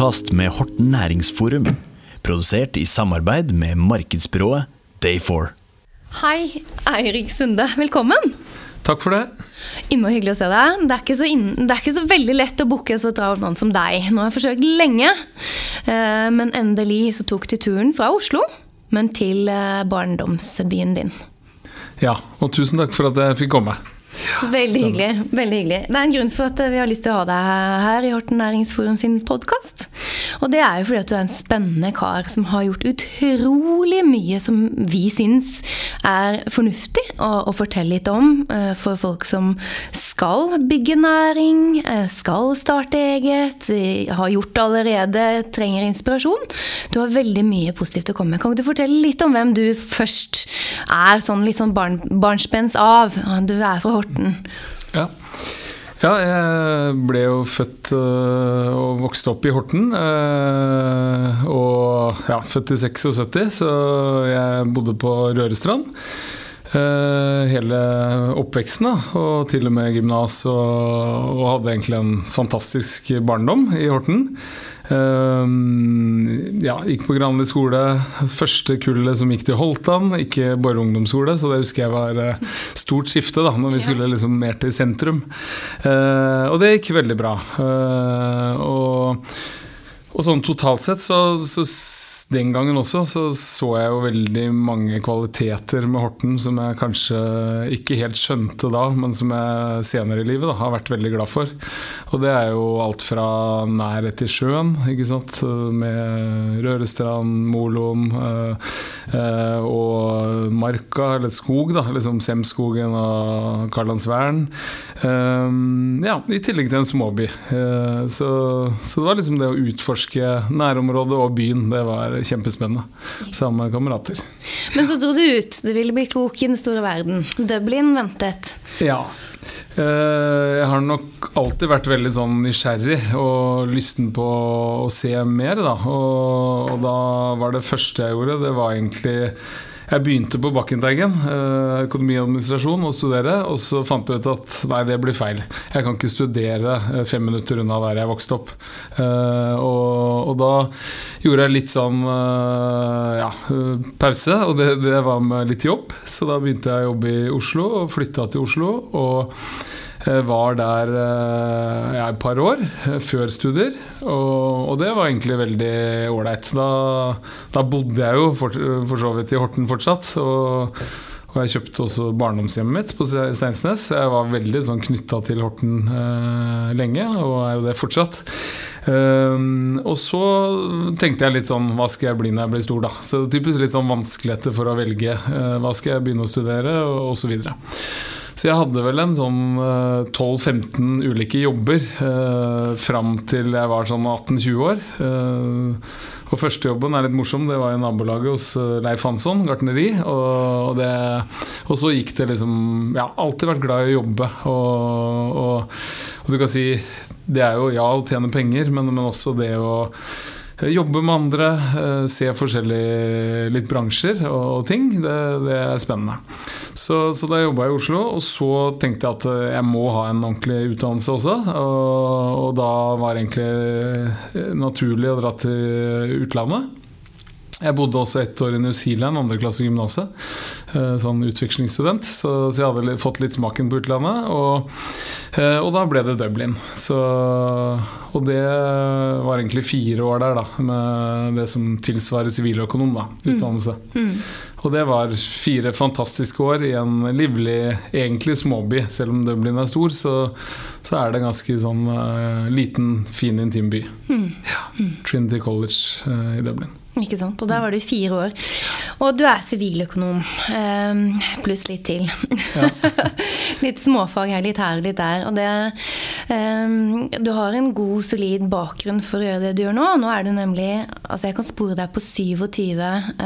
podkast med Horten Næringsforum. Produsert i samarbeid med markedsbyrået Day4. Hei, Eirik Sunde. Velkommen. Takk for det. Innmari hyggelig å se deg. Det er ikke så, inn, det er ikke så veldig lett å booke så travelt mann som deg. Nå har jeg forsøkt lenge, eh, men endelig så tok du turen fra Oslo, men til eh, barndomsbyen din. Ja, og tusen takk for at jeg fikk komme. Veldig hyggelig. veldig hyggelig. Det er en grunn for at vi har lyst til å ha deg her i Horten Næringsforum sin podkast. Og det er jo fordi at du er en spennende kar som har gjort utrolig mye som vi syns er fornuftig å, å fortelle litt om eh, for folk som skal bygge næring, eh, skal starte eget, har gjort det allerede, trenger inspirasjon. Du har veldig mye positivt å komme med. Kan du fortelle litt om hvem du først er sånn litt sånn barn, barnsbens av? Du er fra Horten. Ja. Ja. jeg ble jo født øh, og vokste opp i Horten. Øh, og ja, født i 76, så jeg bodde på Rørestrand. Uh, hele oppveksten, da, og til og med gymnas, og, og, hadde egentlig en fantastisk barndom i Horten. Uh, ja, gikk på Granli skole. Første kullet som gikk til Holtan, ikke bare ungdomsskole, så det husker jeg var uh, stort skifte da når vi skulle liksom mer til sentrum. og det gikk veldig bra. og, og sånn totalt sett så, så den gangen også så, så jeg jo veldig mange kvaliteter med Horten som jeg kanskje ikke helt skjønte da, men som jeg senere i livet da, har vært veldig glad for. Og det er jo alt fra nærhet til sjøen, ikke sant, med Rørestrand, Moloen øh, og Marka, eller skog, da, liksom Semskogen og Karlandsvern. Um, ja, i tillegg til en småby. Uh, så, så det var liksom det å utforske nærområdet og byen, det var kjempespennende sammen med kamerater. Men så dro du ut. Du ville bli klok i den store verden. Dublin ventet. Ja. Eh, jeg har nok alltid vært veldig sånn nysgjerrig og lysten på å se mer, da. Og, og da var det første jeg gjorde, det var egentlig jeg begynte på Bakkenteigen, eh, økonomi og administrasjon, å studere. Og så fant jeg ut at nei, det blir feil. Jeg kan ikke studere eh, fem minutter unna der jeg vokste opp. Eh, og, og da gjorde jeg litt sånn ja, pause, og det, det var med litt jobb. Så da begynte jeg å jobbe i Oslo, og flytta til Oslo. og var der eh, ja, et par år eh, før studier, og, og det var egentlig veldig ålreit. Da, da, bodde jeg jo for, for, så vidt i Horten fortsatt. og og jeg kjøpte også barndomshjemmet mitt på Steinsnes. Jeg var veldig sånn knytta til Horten eh, lenge, og er jo det fortsatt. Um, og så tenkte jeg litt sånn Hva skal jeg bli når jeg blir stor, da? Så det er typisk litt sånn vanskeligheter for å velge. Uh, hva skal jeg begynne å studere, og osv. Så jeg hadde vel en sånn 12-15 eh, ulike jobber eh, fram til jeg var sånn 18-20 år. Eh, og første jobben er litt morsom, det var i nabolaget hos eh, Leif Hansson, gartneri. Og, det, og, så gikk det liksom Jeg har alltid vært glad i å jobbe. Og, og, og du kan si Det er jo ja å tjene penger, men, men også det å Jobbe med andre, eh, se forskjellige litt bransjer og, ting. Det, det er spennende. Så, så da jobba jeg i Oslo, og så tenkte jeg at eh, jeg må ha en ordentlig utdannelse også. Og, og da var det egentlig eh, naturlig å dra til utlandet. Jeg bodde også ett år i New Zealand, andreklasse gymnaset. Eh, sånn utvekslingsstudent. Så, så, jeg hadde fått litt smaken på utlandet. Og, eh, og da ble det Dublin. Så, og det var egentlig fire år der, da, med det som tilsvarer siviløkonom. da, mm. Utdannelse. Mm. Mm. Og det var fire fantastiske år i en livlig, egentlig småby. Selv om Dublin er stor, så, så er det en ganske sånn uh, liten, fin, intim by. Mm. Ja. Trinity College uh, i Dublin. Ikke sant? Og der var du fire år. Og du er siviløkonom, ehm, pluss litt til. Ja. litt småfag her, litt her, og litt der. Og det ehm, Du har en god, solid bakgrunn for å gjøre det du gjør nå. Nå er du nemlig Altså, jeg kan spore deg på 27 uh,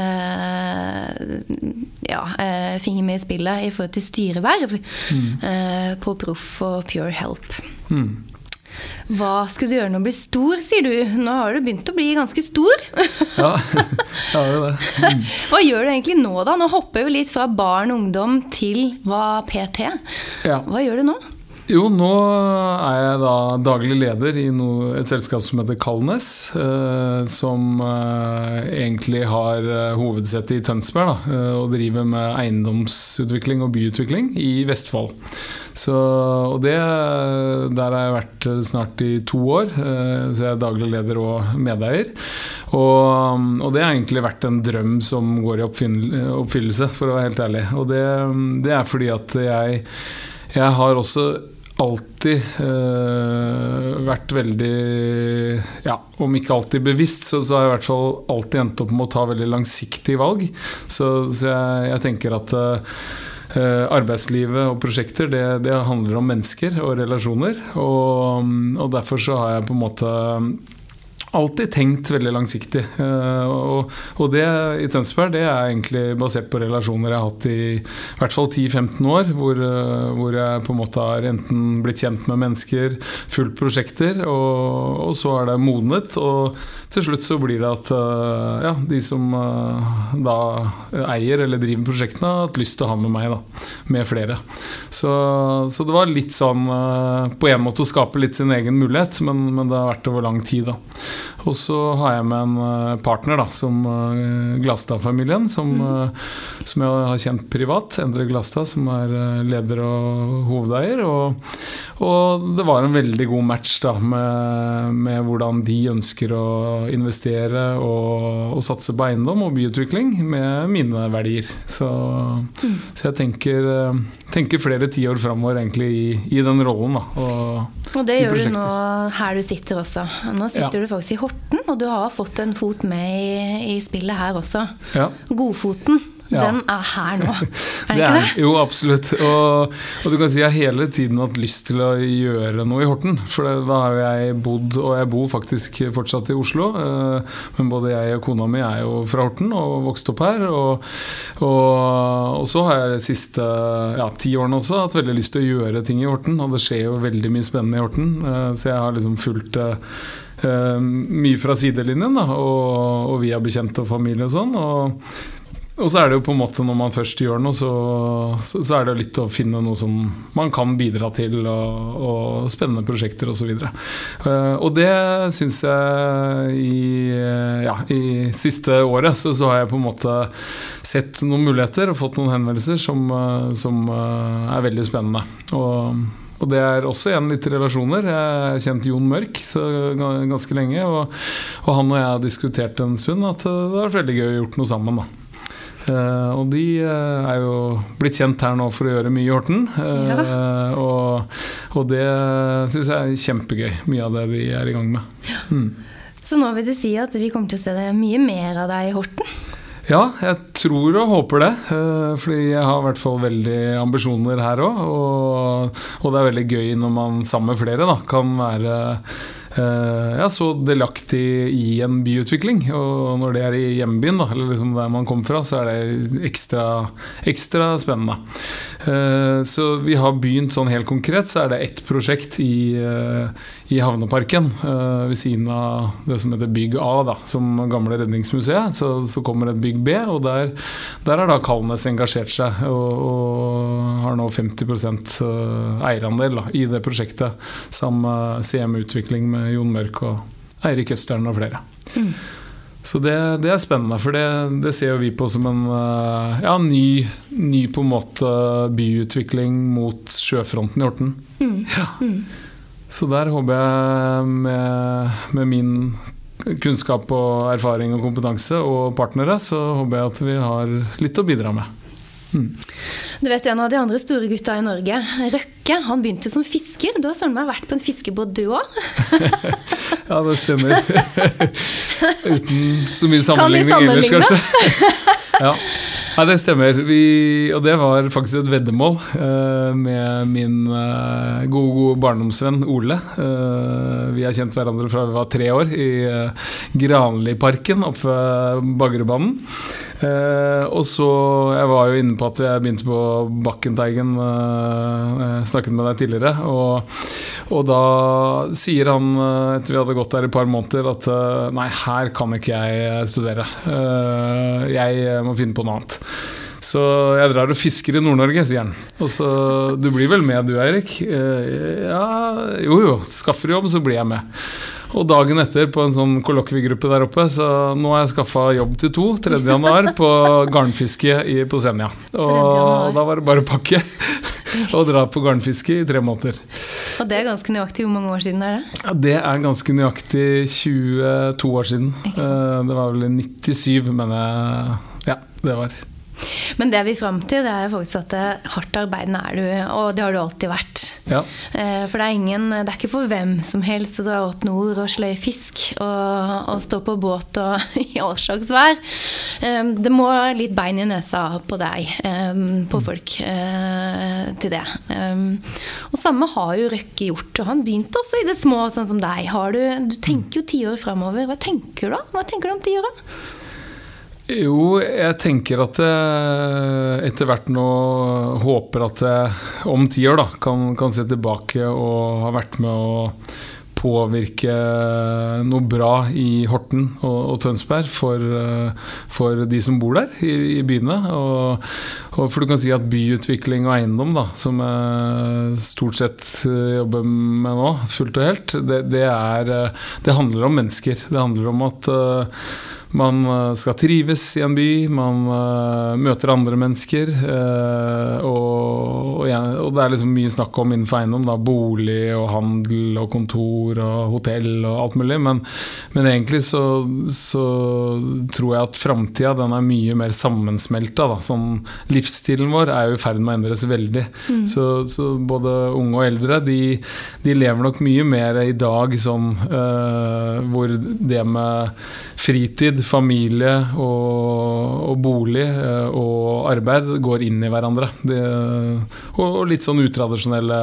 ja, uh, finger med i spillet i forhold til styreverv mm. uh, på Proff og Pure Help. Mm. Hva skulle du gjøre når du blir stor, sier du. Nå har du begynt å bli ganske stor. ja, jeg har jo det. Mm. Hva gjør du egentlig nå, da? Nå hopper vi litt fra barn og ungdom til hva PT. Ja. Hva gjør du nå? Jo, nå er jeg da daglig leder i noe, et selskap som heter Kalnes. Eh, som eh, egentlig har eh, hovedsete i Tønsberg da, eh, og driver med eiendomsutvikling og byutvikling i Vestfold. Så, og det, der har jeg vært eh, snart i to år, eh, så jeg er daglig leder og medeier. Og, og det har egentlig vært en drøm som går i oppfyllelse, for å være helt ærlig. Og det, det er fordi at jeg, jeg har også alltid eh, vært veldig Ja, om ikke alltid bevisst, så, så har jeg i hvert fall alltid endt opp med å ta veldig langsiktige valg. Så, så jeg, jeg tenker at Eh, arbeidslivet og prosjekter det, det, handler om mennesker og relasjoner. Og, og, derfor så har jeg på en måte alltid tenkt veldig langsiktig. Eh, og, og, det i Tønsberg det er egentlig basert på relasjoner jeg har hatt i, i hvert fall 10-15 år. Hvor, eh, hvor, jeg på en måte har enten blitt kjent med mennesker, fulgt prosjekter, og, og så er det modnet. Og til slutt så blir det at ja, de som da eier eller driver prosjektene, har hatt lyst til å ha med meg, da. Med flere. Så, så det var litt sånn på en måte å skape litt sin egen mulighet, men, men det har vært over lang tid, da. Og så har jeg med en eh, partner, da, som uh, Glastad-familien, som, mm. som, jeg har kjent privat. Endre Glastad, som er leder og hovedeier. Og, og, det var en veldig god match da, med, med hvordan de ønsker å investere og, og, satse på eiendom og byutvikling med mine verdier. Så, mm. så jeg tenker, tenker flere tiår framover egentlig i, i, den rollen. Da, og, og det gjør du nå her du sitter også. Nå sitter ja. du faktisk i Horten, og du har fått en fot med i, i spillet her også. Ja. Godfoten. Ja. Den er her nå, er det ikke det? jo, absolutt. Og, og, du kan si jeg har hele tiden hatt lyst til å gjøre noe i Horten. For det, da har jeg bodd, og jeg bor faktisk fortsatt i Oslo, eh, men både jeg og kona mi er jo fra Horten og vokst opp her. Og, og, og så har jeg de siste ja, ti årene også hatt veldig lyst til å gjøre ting i Horten, og det skjer jo veldig mye spennende i Horten, eh, så jeg har liksom fulgt uh, mye fra sidelinjen, da, og, og via bekjente og familie og sånn. Og, og, så er det jo på en måte når man først gjør noe, så, så, så er det litt å finne noe som man kan bidra til, og, og spennende prosjekter osv. Og, så uh, og det syns jeg i, ja, i siste året så, så, har jeg på en måte sett noen muligheter og fått noen henvendelser som, som er veldig spennende. Og og det er også igjen litt relasjoner. Jeg har kjent Jon Mørk ganske lenge, og, og, han og jeg har diskutert en stund at det har vært veldig gøy å gjort noe sammen. da. Uh, og de uh, er jo blitt kjent her nå for å gjøre mye i Horten. Uh, ja. og, og, det syns jeg er kjempegøy, mye av det de er i gang med. Mm. Så nå vil det si at vi kommer til å se det mye mer av deg i Horten? Ja, jeg tror og håper det. Eh, fordi jeg har i hvert fall veldig ambisjoner her òg. Og, og, det er veldig gøy når man sammen med flere da, kan være Eh, ja, så delaktig i en byutvikling. Og når det er i hjembyen, da, eller liksom der man kommer fra, så er det ekstra, ekstra spennende. Eh, så vi har begynt sånn helt konkret, så er det ett prosjekt i, eh, i Havneparken ved siden av det som heter Bygg A, da, som gamle Redningsmuseet. Så, så kommer et Bygg B, og der, der har da Kalnes engasjert seg og, og har nå 50 eierandel da, i det prosjektet sammen med CM Utvikling med Jon Mørk og Eirik Østern og flere. Mm. Så det, det, er spennende, for det, det, ser vi på som en eh, ja, ny, ny, på en måte byutvikling mot sjøfronten i Horten. Mm. Ja. Mm. Så der håper jeg med, med, min kunnskap og erfaring og kompetanse og partnere, så håper jeg at vi har litt å bidra med. Mm. Du vet En av de andre store gutta i Norge, Røkke, han begynte som fisker. Du har søren meg vært på en fiskebåt, du òg? ja, det stemmer. Uten så mye sammenligning ellers, kanskje. ja. ja. det stemmer. Vi, og det var faktisk et veddemål uh, med min uh, gode, gode barndomsvenn Ole. Uh, vi har kjent hverandre fra vi var tre år, i Granliparken oppe ved Baggerudbanen. Eh, og så Jeg var jo inne på at jeg begynte på Bakkenteigen. Eh, jeg snakket med deg tidligere. Og, og, da sier han, eh, etter vi hadde gått der i et par måneder, at eh, nei, her kan ikke jeg studere. Eh, jeg må finne på noe annet. Så jeg drar og fisker i Nord-Norge, sier han. Og så Du blir vel med du, Eirik? «Eh, Ja, jo jo. Skaffer jobb, så blir jeg med. Og dagen etter på en sånn kollokviegruppe der oppe, så nå har jeg skaffa jobb til to, 3. januar, på garnfiske i, på Senja. Og da var det bare å pakke og dra på garnfiske i tre måneder. Og det er ganske nøyaktig hvor mange år siden er det? Ja, Det er ganske nøyaktig 22 år siden. Eh, Det var vel i 97, mener jeg. Ja, det var. Men det vi fram til, det er faktisk at eh, hardt arbeidende er du, og det har du alltid vært. Ja. Eh, For det er ingen Det er ikke for hvem som helst å dra opp nord og sløye fisk og, og stå på båt og i all slags vær. Eh, Det må litt bein i nesa på deg, eh, på folk, eh, til det. Eh, Og samme har jo Røkke gjort, og han begynte også i det små, sånn som deg. Har du, du tenker jo tiår framover. Hva tenker du da? Hva tenker du om tiåra? Jo, jeg tenker at jeg etter hvert nå håper at jeg om ti år da, kan, kan se tilbake og ha vært med å påvirke noe bra i Horten og, og Tønsberg for, eh, for de som bor der i, i byene. Og, og for du kan si at byutvikling og eiendom, da, som jeg stort sett eh, jobber med nå, fullt og helt, det, det, er, eh, det handler om mennesker. Det handler om at eh, man eh, skal trives i en by, man eh, møter andre mennesker. eh, og, og, og det er liksom mye snakk om innenfor eiendom. Da, bolig og handel og kontor og hotell og alt mulig. Men, men egentlig så, så tror jeg at framtida er mye mer sammensmelta. Sånn, livsstilen vår er jo i ferd med å endres veldig. Så, så både unge og eldre de, de lever nok mye mer i dag sånn uh, hvor det med fritid, familie og, og bolig eh, og arbeid går inn i hverandre. Det, og, litt sånn utradisjonelle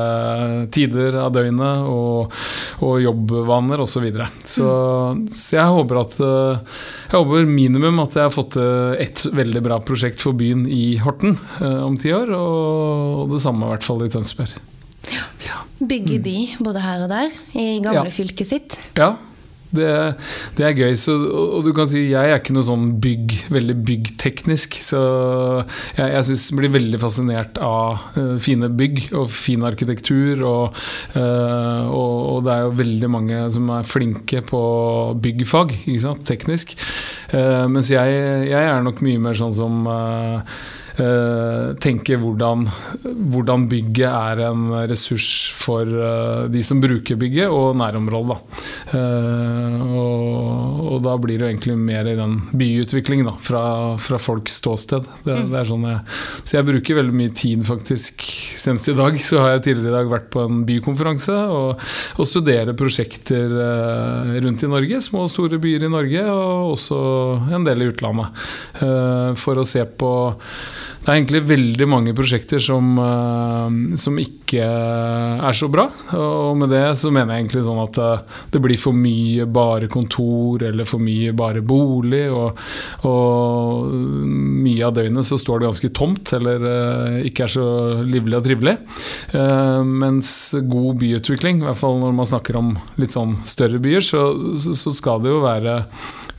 tider av døgnet og, og jobbvaner osv. Så, videre. så Så jeg håper at eh, Jeg håper minimum at jeg har fått til ett veldig bra prosjekt for byen i Horten eh, om ti år, og, og det samme i hvert fall i Tønsberg. Bygge by både her og der, i gamle Ja. fylket sitt. Ja, det, det er gøy. Så, og, og du kan si jeg er ikke noe sånn bygg, veldig byggteknisk. Så jeg, jeg synes, blir veldig fascinert av uh, fine bygg og fin arkitektur. Og, uh, og, og det er jo veldig mange som er flinke på byggfag, ikke sant? teknisk. Uh, mens jeg, jeg er nok mye mer sånn som eh, eh, hvordan, hvordan bygget er en ressurs for eh, de som bruker bygget, og nærområdet. Da. Eh, og, og da blir det egentlig mer i den byutviklingen da, fra, fra folks ståsted. Det, det er sånn jeg, så jeg bruker veldig mye tid, faktisk. Senest i dag så har jeg tidligere i dag vært på en bykonferanse og, og studere prosjekter rundt i Norge, små og store byer i Norge, og også en del i utlandet. for å se på det er egentlig veldig mange prosjekter som, eh, som ikke er så bra. Og med det så mener jeg egentlig sånn at eh, det blir for mye bare kontor eller for mye bare bolig. Og, og mye av døgnet så står det ganske tomt eller eh, ikke er så livlig og trivelig. Mens god byutvikling, i hvert fall når man snakker om litt sånn større byer, så, så, skal det jo være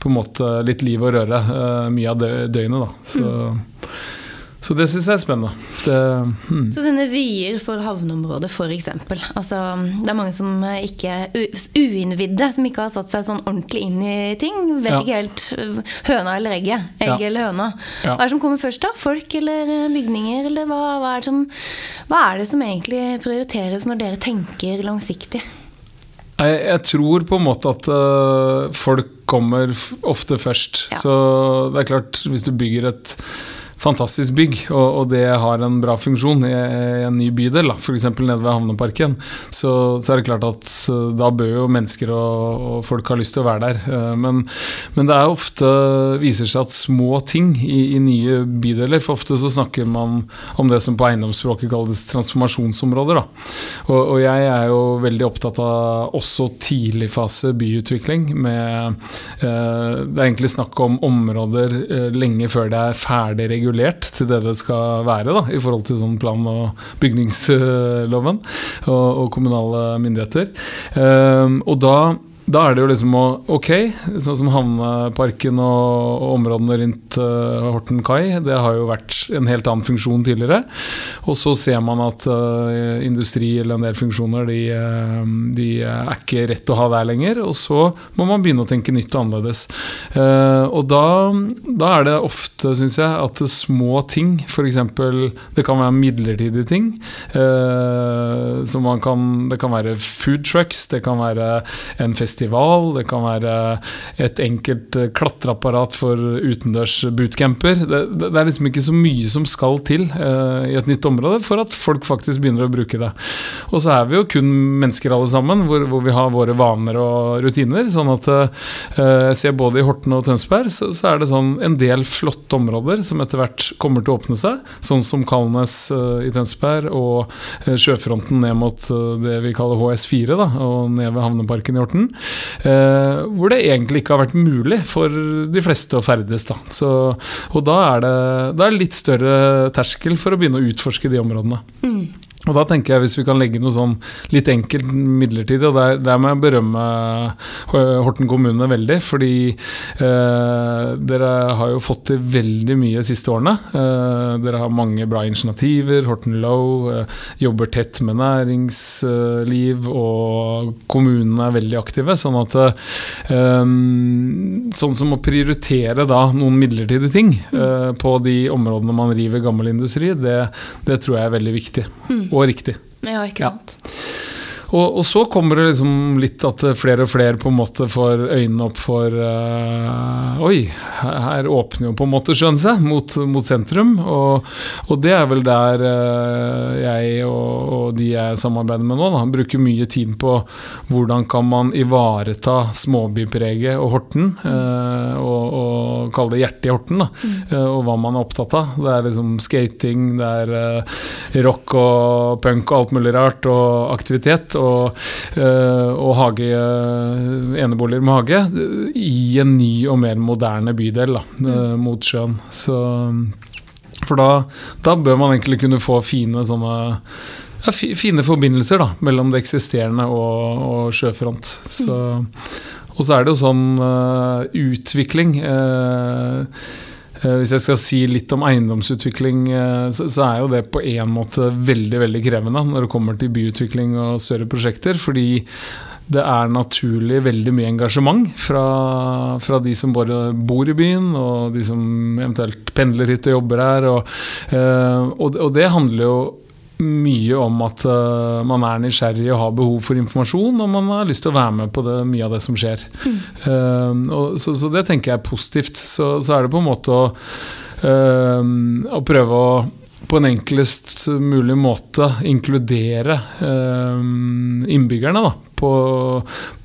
på en måte litt liv og røre mye av døgnet. Da. Så, så det syns jeg er spennende. Det, hmm. Så sine vyer for havneområdet, f.eks. Altså, det er mange som ikke uinnvidde, som ikke har satt seg sånn ordentlig inn i ting. Vet Ja. ikke helt øh, høna eller egget. Egg Ja. eller høna. Ja. Hva er det som kommer først, da? Folk eller øh, bygninger? Eller hva, hva, er som, hva er det som egentlig prioriteres når dere tenker langsiktig? Jeg, jeg tror på en måte at øh, folk kommer ofte først. Ja. Så det er klart, hvis du bygger et fantastisk bygg, og, og det har en bra funksjon i, i en ny bydel, f.eks. nede ved Havneparken, så, så er det klart at øh, da bør jo mennesker og, og folk ha lyst til å være der. Eh, Men, men det er ofte viser seg at små ting i, i nye bydeler For ofte så snakker man om det som på eiendomsspråket kalles transformasjonsområder. Og, og jeg er jo veldig opptatt av også tidligfase byutvikling. Med, eh, det er egentlig snakk om områder eh, lenge før det er ferdig regulert til det det skal være, da, i forhold til sånn plan- og bygningsloven og, og kommunale myndigheter. Eh, og da da er det jo liksom Ok, sånn som Havneparken og, og områdene rundt uh, Horten kai, det har jo vært en helt annen funksjon tidligere. Og så ser man at uh, industri eller en del funksjoner, de, uh, de, er ikke rett å ha der lenger. Og så må man begynne å tenke nytt og annerledes. og da, da, er det ofte, syns jeg, at små ting, f.eks. det kan være midlertidige ting, som man kan, det kan være food trucks, det kan være en festival festival, det kan være et enkelt eh, klatreapparat for utendørs bootcamper. Det, det, er liksom ikke så mye som skal til uh, i et nytt område for at folk faktisk begynner å bruke det. Og så er vi jo kun mennesker alle sammen, hvor, hvor vi har våre vaner og rutiner. sånn at uh, jeg ser både i Horten og Tønsberg så, så, er det sånn en del flotte områder som etter hvert kommer til å åpne seg, sånn som Kalnes uh, i Tønsberg og sjøfronten ned mot det vi kaller HS4, da, og ned ved havneparken i Horten. Uh, hvor det egentlig ikke har vært mulig for de fleste å ferdes. Da. Så, og da er, det, det er litt større terskel for å begynne å utforske de områdene. Mm. Og da tenker jeg Hvis vi kan legge noe sånn litt enkelt midlertidig, og der, der må jeg berømme Horten kommune veldig, fordi eh, dere har jo fått til veldig mye de siste årene. Eh, dere har mange bra initiativer. Horten Low eh, jobber tett med næringsliv, og kommunene er veldig aktive. Sånn at eh, Sånn som å prioritere da noen midlertidige ting eh, på de områdene man river gammel industri, det, det tror jeg er veldig viktig. Mm og riktig. Ja, ikke sant. Ja. Og, og, så kommer det liksom litt at flere og flere på en måte får øynene opp for uh, Oi, her åpner jo på en måte sjøen seg mot, mot sentrum. Og, og, det er vel der uh, jeg og, og, de jeg samarbeider med nå, da, bruker mye tid på hvordan kan man ivareta småbypreget og Horten. Og, og kalle det hjertet i Horten, da, mm. og hva man er opptatt av. Det er liksom skating, det er rock og punk og alt mulig rart, og aktivitet og, eh, og hage, eh, eneboliger med hage i en ny og mer moderne bydel da, mm. Eh, mot sjøen. Så, for da, da, bør man egentlig kunne få fine sånne ja, fine forbindelser da, mellom det eksisterende og, og sjøfront. Så, og så er det jo sånn uh, utvikling uh, Eh, hvis jeg skal si litt om eiendomsutvikling, eh, så, er jo det på en måte veldig veldig krevende når det kommer til byutvikling og større prosjekter. fordi det er naturlig veldig mye engasjement fra, fra, de som både bor i byen, og de som eventuelt pendler hit og jobber her. Eh, og, og det handler jo mye om at uh, man er nysgjerrig og har behov for informasjon, og man har lyst til å være med på det, mye av det som skjer. Mm. Uh, og, så, så, det tenker jeg er positivt. Så, så, er det på en måte å, uh, å prøve å på en enklest mulig måte inkludere innbyggerne da, på,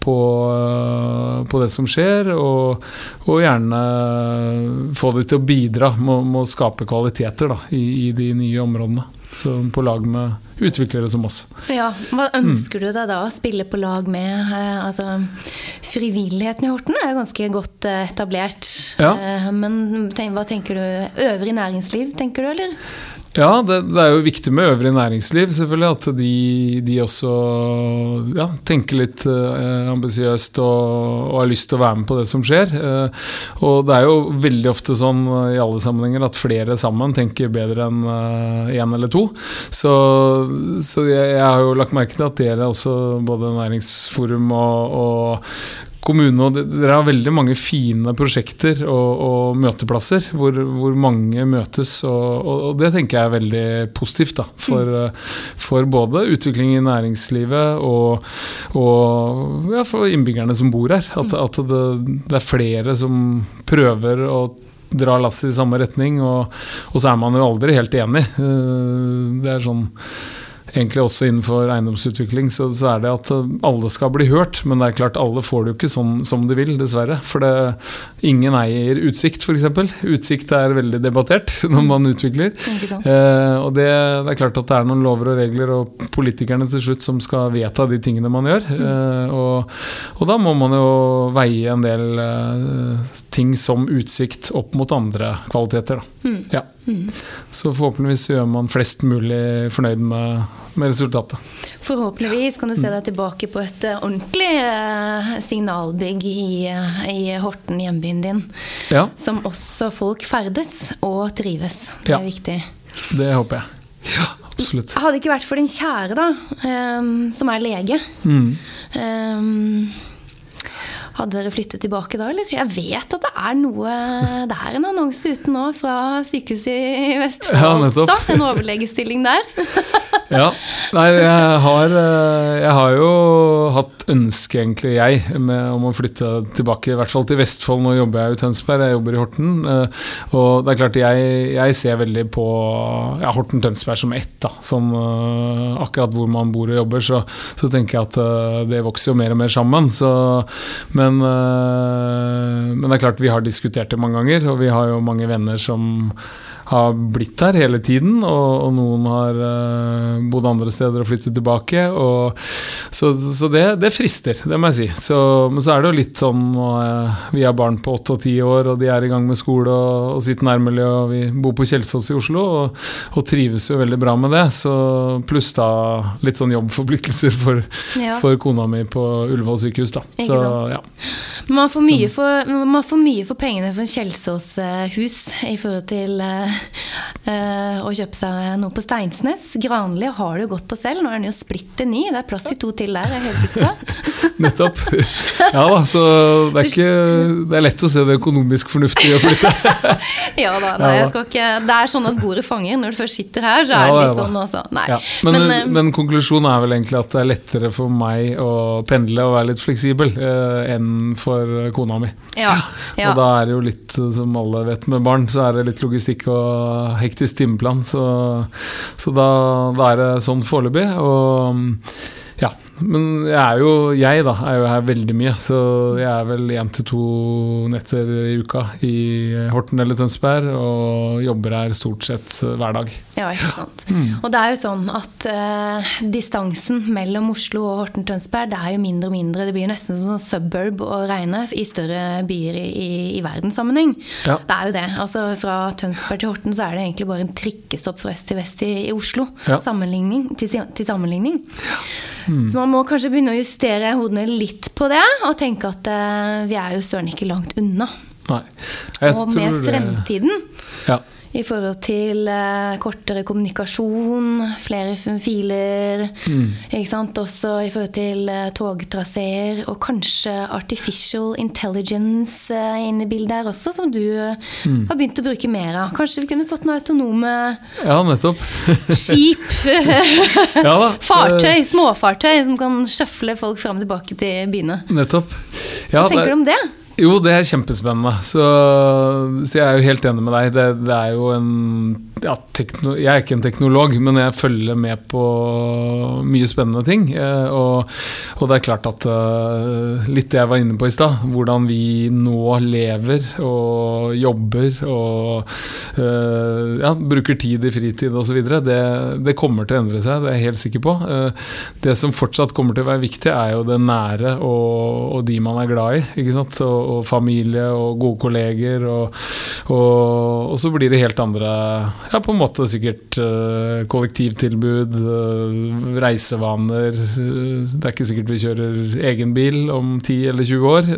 på, på, det som skjer, og, og, gjerne få de til å bidra med, å skape kvaliteter da, i, i de nye områdene. Så på lag med utviklere som oss. Ja, Hva ønsker mm. du deg da å spille på lag med? Eh, altså, frivilligheten i Horten er ganske godt eh, etablert. Ja. Eh, men hva tenker du? Øvrig næringsliv, tenker du, eller? Ja, det, det, er jo viktig med øvrig næringsliv, selvfølgelig. At de, de også ja, tenker litt eh, ambisiøst og, og, har lyst til å være med på det som skjer. Eh, og det er jo veldig ofte sånn eh, i alle sammenhenger at flere sammen tenker bedre enn én eh, eller to. Så, så jeg, jeg, har jo lagt merke til at dere også, både Næringsforum og, og kommune og Dere har veldig mange fine prosjekter og, og møteplasser hvor, hvor, mange møtes. Og, og, det tenker jeg er veldig positivt da, for, mm. for både utvikling i næringslivet og, og ja, for innbyggerne som bor her. At, mm. at det, det, er flere som prøver å dra lasset i samme retning, og, så er man jo aldri helt enig. Eh, det er sånn egentlig også innenfor eiendomsutvikling, så, så, er det at alle skal bli hørt. Men det er klart, alle får det jo ikke sånn som de vil, dessverre. For det, ingen eier utsikt, f.eks. Utsikt er veldig debattert når man utvikler. Eh, og det, det, er klart at det er noen lover og regler og politikerne til slutt som skal vedta de tingene man gjør. Mm. Eh, og, og, da må man jo veie en del eh, ting som utsikt opp mot andre kvaliteter. Da. Mm. Ja. Mm. Så forhåpentligvis gjør man flest mulig fornøyd med med resultatet. Forhåpentligvis kan du se deg tilbake på et eh, ordentlig eh, signalbygg i, eh, i Horten, hjembyen din. Ja, Som også folk ferdes og trives. Det Ja. er viktig. det håper jeg. Ja, absolutt. Hadde det ikke vært for din kjære, da, um, som er lege Mm. ehm, Hadde dere flyttet tilbake da, eller? Jeg vet at det er noe Det er en annonse ute nå fra sykehuset i Vestfold Ja, nettopp. En overlegestilling der. Ja. Nei, jeg har, eh, jeg har jo hatt ønske, egentlig, jeg, med, om å flytte tilbake, i hvert fall til Vestfold. Nå jobber jeg i Tønsberg, jeg jobber i Horten. eh, Og det er klart, jeg, jeg ser veldig på ja, Horten-Tønsberg som ett, da. Som eh, akkurat hvor man bor og jobber, så, så tenker jeg at eh, det vokser jo mer og mer sammen. Så, men, men det er klart, vi har diskutert det mange ganger, og vi har jo mange venner som har blitt her hele tiden, og, og noen har uh, bodd andre steder og flyttet tilbake. Og, så så det, det frister, det må jeg si. Så, men så er det jo litt sånn eh, Vi har barn på åtte og ti år, og de er i gang med skole og, og sitt nærmiljø, og vi bor på Kjelsås i Oslo og, og trives jo veldig bra med det. Så pluss da litt sånn jobbforpliktelser for, Ja. for kona mi på Ullevål sykehus, da. Ikke Så sant. ja. Man får mye for, man får mye for pengene for Kjelsås-hus i forhold til eh, eh, å kjøpe seg noe på Steinsnes. Granli har det jo godt på selv. Nå er den jo splitter ny. Det er plass til to til der, er jeg helt sikker på. Nettopp. Ja da, så det er ikke Det er lett å se det økonomisk fornuftige å flytte. Ja da, nei, jeg skal ikke Det er sånn at bordet fanger. Når du først sitter her, så er Ja det litt ja sånn også. Nei. Ja. Men, Men, eh, men konklusjonen er vel egentlig at det er lettere for meg å pendle og være litt fleksibel eh, enn for kona mi. ja, ja. Og da er det jo litt, eh, som alle vet med barn, så er det litt logistikk og hektisk timeplan. Så, så da, da er det sånn foreløpig. Og. Men jeg er jo jeg, da, er jo her veldig mye. Så jeg er vel én til to netter i uka i Horten eller Tønsberg, og jobber her stort sett hver dag. Ja, ikke sant. Mm. Og det er jo sånn at eh, distansen mellom Oslo og Horten-Tønsberg det er jo mindre og mindre. Det blir nesten som sånn suburb å regne i større byer i, i, i verdenssammenheng. Ja. Det er jo det. Altså Fra Tønsberg til Horten så er det egentlig bare en trikkestopp fra øst til vest i, i Oslo. Ja. Sammenligning, til, til sammenligning. Så man må kanskje begynne å justere hodene litt på det, og tenke at eh, vi er jo søren ikke langt unna. Nei. Jeg Og med det- fremtiden Ja. I forhold til eh, kortere kommunikasjon, flere filer, Mm. ikke sant? også i forhold til eh, togtraseer, og kanskje artificial intelligence eh, inne i bildet her også, som du eh, Mm. har begynt å bruke mer av. Kanskje vi kunne fått noen autonome ja, nettopp. skip, ja fartøy, småfartøy, som kan sjøfle folk fram og tilbake til byene. Nettopp. Ja, Hva tenker det- du om det? Jo, det er kjempespennende. Så, så jeg er jo helt enig med deg. Det, det er jo en ja, tekno, Jeg er ikke en teknolog, men jeg følger med på mye spennende ting. Eh, og, og det er klart at eh, litt det jeg var inne på i stad, hvordan vi nå lever og jobber og eh, ja, bruker tid i fritid osv., det, det kommer til å endre seg, det er jeg helt sikker på. Det som fortsatt kommer til å være viktig, er jo det nære og, og de man er glad i. ikke sant? Og, og familie og gode kolleger. Og, og, og så blir det helt andre Ja, på en måte sikkert eh, kollektivtilbud, eh, reisevaner. det er ikke sikkert vi kjører egen bil om 10 eller 20 år.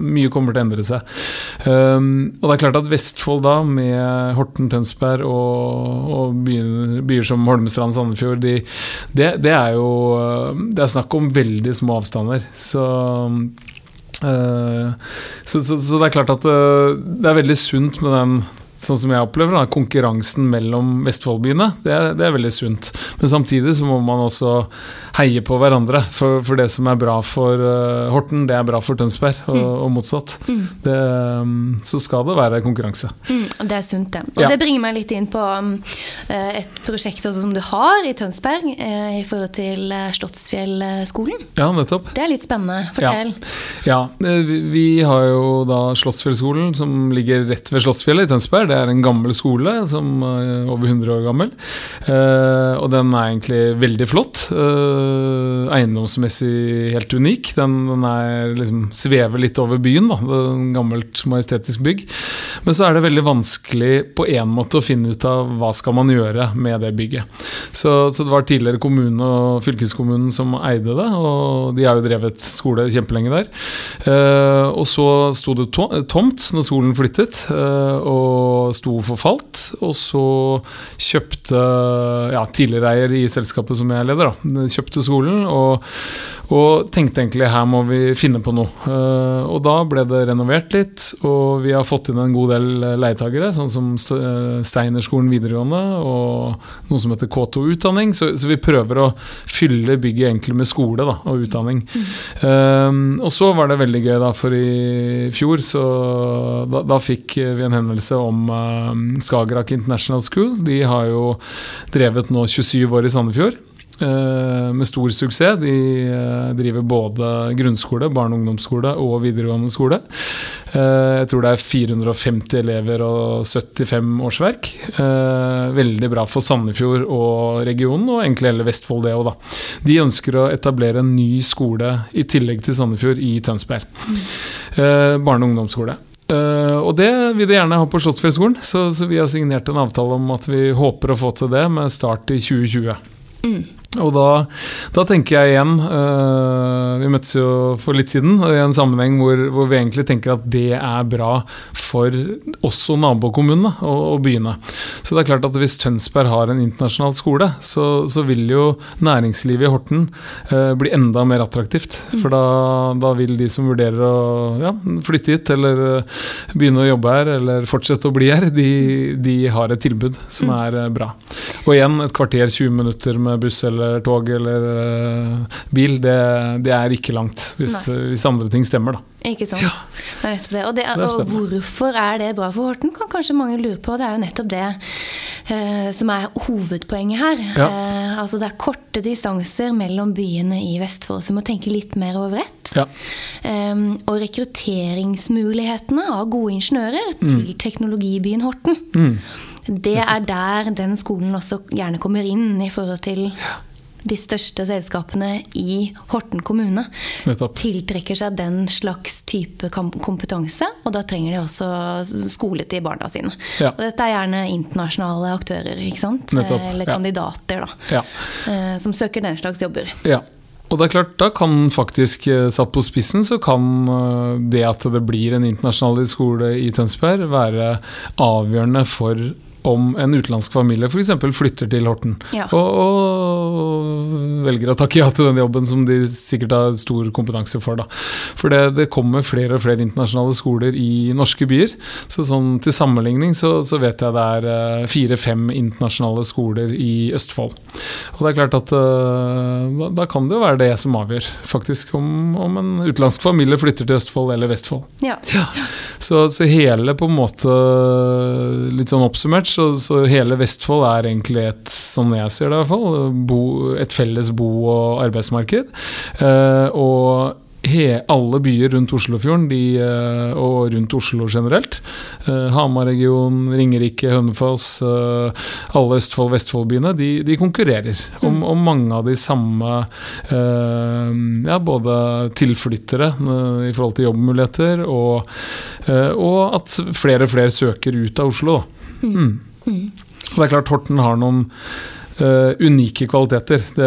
Mye kommer til å endre seg. Um, og det er klart at Vestfold da, med Horten, Tønsberg og, og byer, byer som Holmestrand, Sandefjord, de, det, det er jo eh, Det er snakk om veldig små avstander. Så så, så, så det er klart at eh, det er veldig sunt med den Sånn som jeg opplever da, konkurransen mellom Vestfoldbyene. Det, det er veldig sunt. Men samtidig så må man også heie på hverandre. For, for det som er bra for uh, Horten, det er bra for Tønsberg, og, og motsatt. Det, um, så skal det være konkurranse. Mm, det er sunt, det. Og Ja. det bringer meg litt inn på um, eh, et prosjekt også som du har i Tønsberg uh, i forhold til eh, Slottsfjellskolen. Ja, nettopp. Det er litt spennende. Fortell. Ja, ja. vi- vi har jo da Slottsfjellskolen, som ligger rett ved Slottsfjellet i Tønsberg. Det er en gammel skole, som er over 100 år gammel. Eh, og den er egentlig veldig flott. Eh, eiendomsmessig helt unik. Den, den er liksom svever litt over byen, da. Det er en gammelt majestetisk bygg. Men så er det veldig vanskelig på én måte å finne ut av hva skal man gjøre med det bygget. Så, så det var tidligere kommune og fylkeskommunen som eide det, og de har jo drevet skole kjempelenge der. Uh, og så sto det tomt når skolen flyttet, og sto forfalt. Og så kjøpte ja, tidligere eier i selskapet som jeg leder, da, kjøpte skolen. og og tenkte egentlig her må vi finne på noe. Uh, og da ble det renovert litt, og vi har fått inn en god del leietagere, sånn som Steinerskolen videregående og noe som heter K2 utdanning. Så, så, vi prøver å fylle bygget egentlig med skole da, og utdanning. Mm. Uh, og så var det veldig gøy, da, for i fjor så da, da fikk vi en henvendelse om uh, Skagerrak International School. De har jo drevet nå 27 år i Sandefjord. Eh, med stor suksess. De eh, driver både grunnskole, barne- og ungdomsskole og videregående skole. Eh, jeg tror det er 450 elever og 75 årsverk. Veldig bra for Sandefjord og regionen, og egentlig hele Vestfold, det òg, da. De ønsker å etablere en ny skole i tillegg til Sandefjord i Tønsberg. Barne- og ungdomsskole. Uh, og det vil de gjerne ha på Slottsfjellskolen, så, så, vi har signert en avtale om at vi håper å få til det med start i 2020. Mm. Og da, da, tenker jeg igjen uh, Vi møttes jo for litt siden i en sammenheng hvor, hvor, vi egentlig tenker at det er bra for også nabokommunene og, og, byene. Så det er klart at hvis Tønsberg har en internasjonal skole, så, så vil jo næringslivet i Horten uh, bli enda mer attraktivt. For da, da, vil de som vurderer å ja, flytte hit eller uh, begynne å jobbe her eller fortsette å bli her, de, de har et tilbud som mm. er bra. Og igjen et kvarter, 20 minutter med buss eller eller tog eller uh, bil, det, det, er ikke langt. Hvis, hvis, andre ting stemmer, da. Ikke sant. Ja. Det er nettopp det. Og, det, er og, hvorfor er det bra for Horten, kan kanskje mange lure på. Det er jo nettopp det uh, som er hovedpoenget her. Ja. Uh, altså det er korte distanser mellom byene i Vestfold, så vi må tenke litt mer over ett. Ja. Um, og rekrutteringsmulighetene av gode ingeniører mm. til teknologibyen Horten. Mm. Det er der den skolen også gjerne kommer inn i forhold til de største selskapene i Horten kommune Nettopp. tiltrekker seg den slags type kompetanse. Og da trenger de også skole til barna sine. Ja. Og dette er gjerne internasjonale aktører? Nettopp. Eller kandidater, da. Ja. Eh, som søker den slags jobber. Ja. Og det er klart, da kan faktisk, eh, satt på spissen, så kan eh, det at det blir en internasjonal skole i Tønsberg, være avgjørende for om en utenlandsk familie f.eks. flytter til Horten ja. og, og, velger å takke ja til den jobben som de sikkert har stor kompetanse for. Da. For det, det, kommer flere og flere internasjonale skoler i norske byer. Så sånn, til sammenligning så, så, vet jeg det er uh, fire-fem internasjonale skoler i Østfold. Og det er klart at uh, da, da, kan det jo være det som avgjør, faktisk, om, om, en utenlandsk familie flytter til Østfold eller Vestfold. Ja. ja. Så, så hele på en måte, litt sånn oppsummert, så, så, hele Vestfold er egentlig et, som jeg ser det i hvert fall, bo, et felles bo- og arbeidsmarked. Uh, og he, alle byer rundt Oslofjorden de, uh, og rundt Oslo generelt. Uh, Hamar-regionen, Ringerike, Hønefoss, uh, alle Østfold-Vestfold-byene, de, de, konkurrerer om, mm. om, mange av de samme ja, både tilflyttere i forhold til jobbmuligheter, og, og, at flere og flere søker ut av Oslo. Da. Mm. Mm. Det er klart Horten har noen Uh, unike kvaliteter. Det,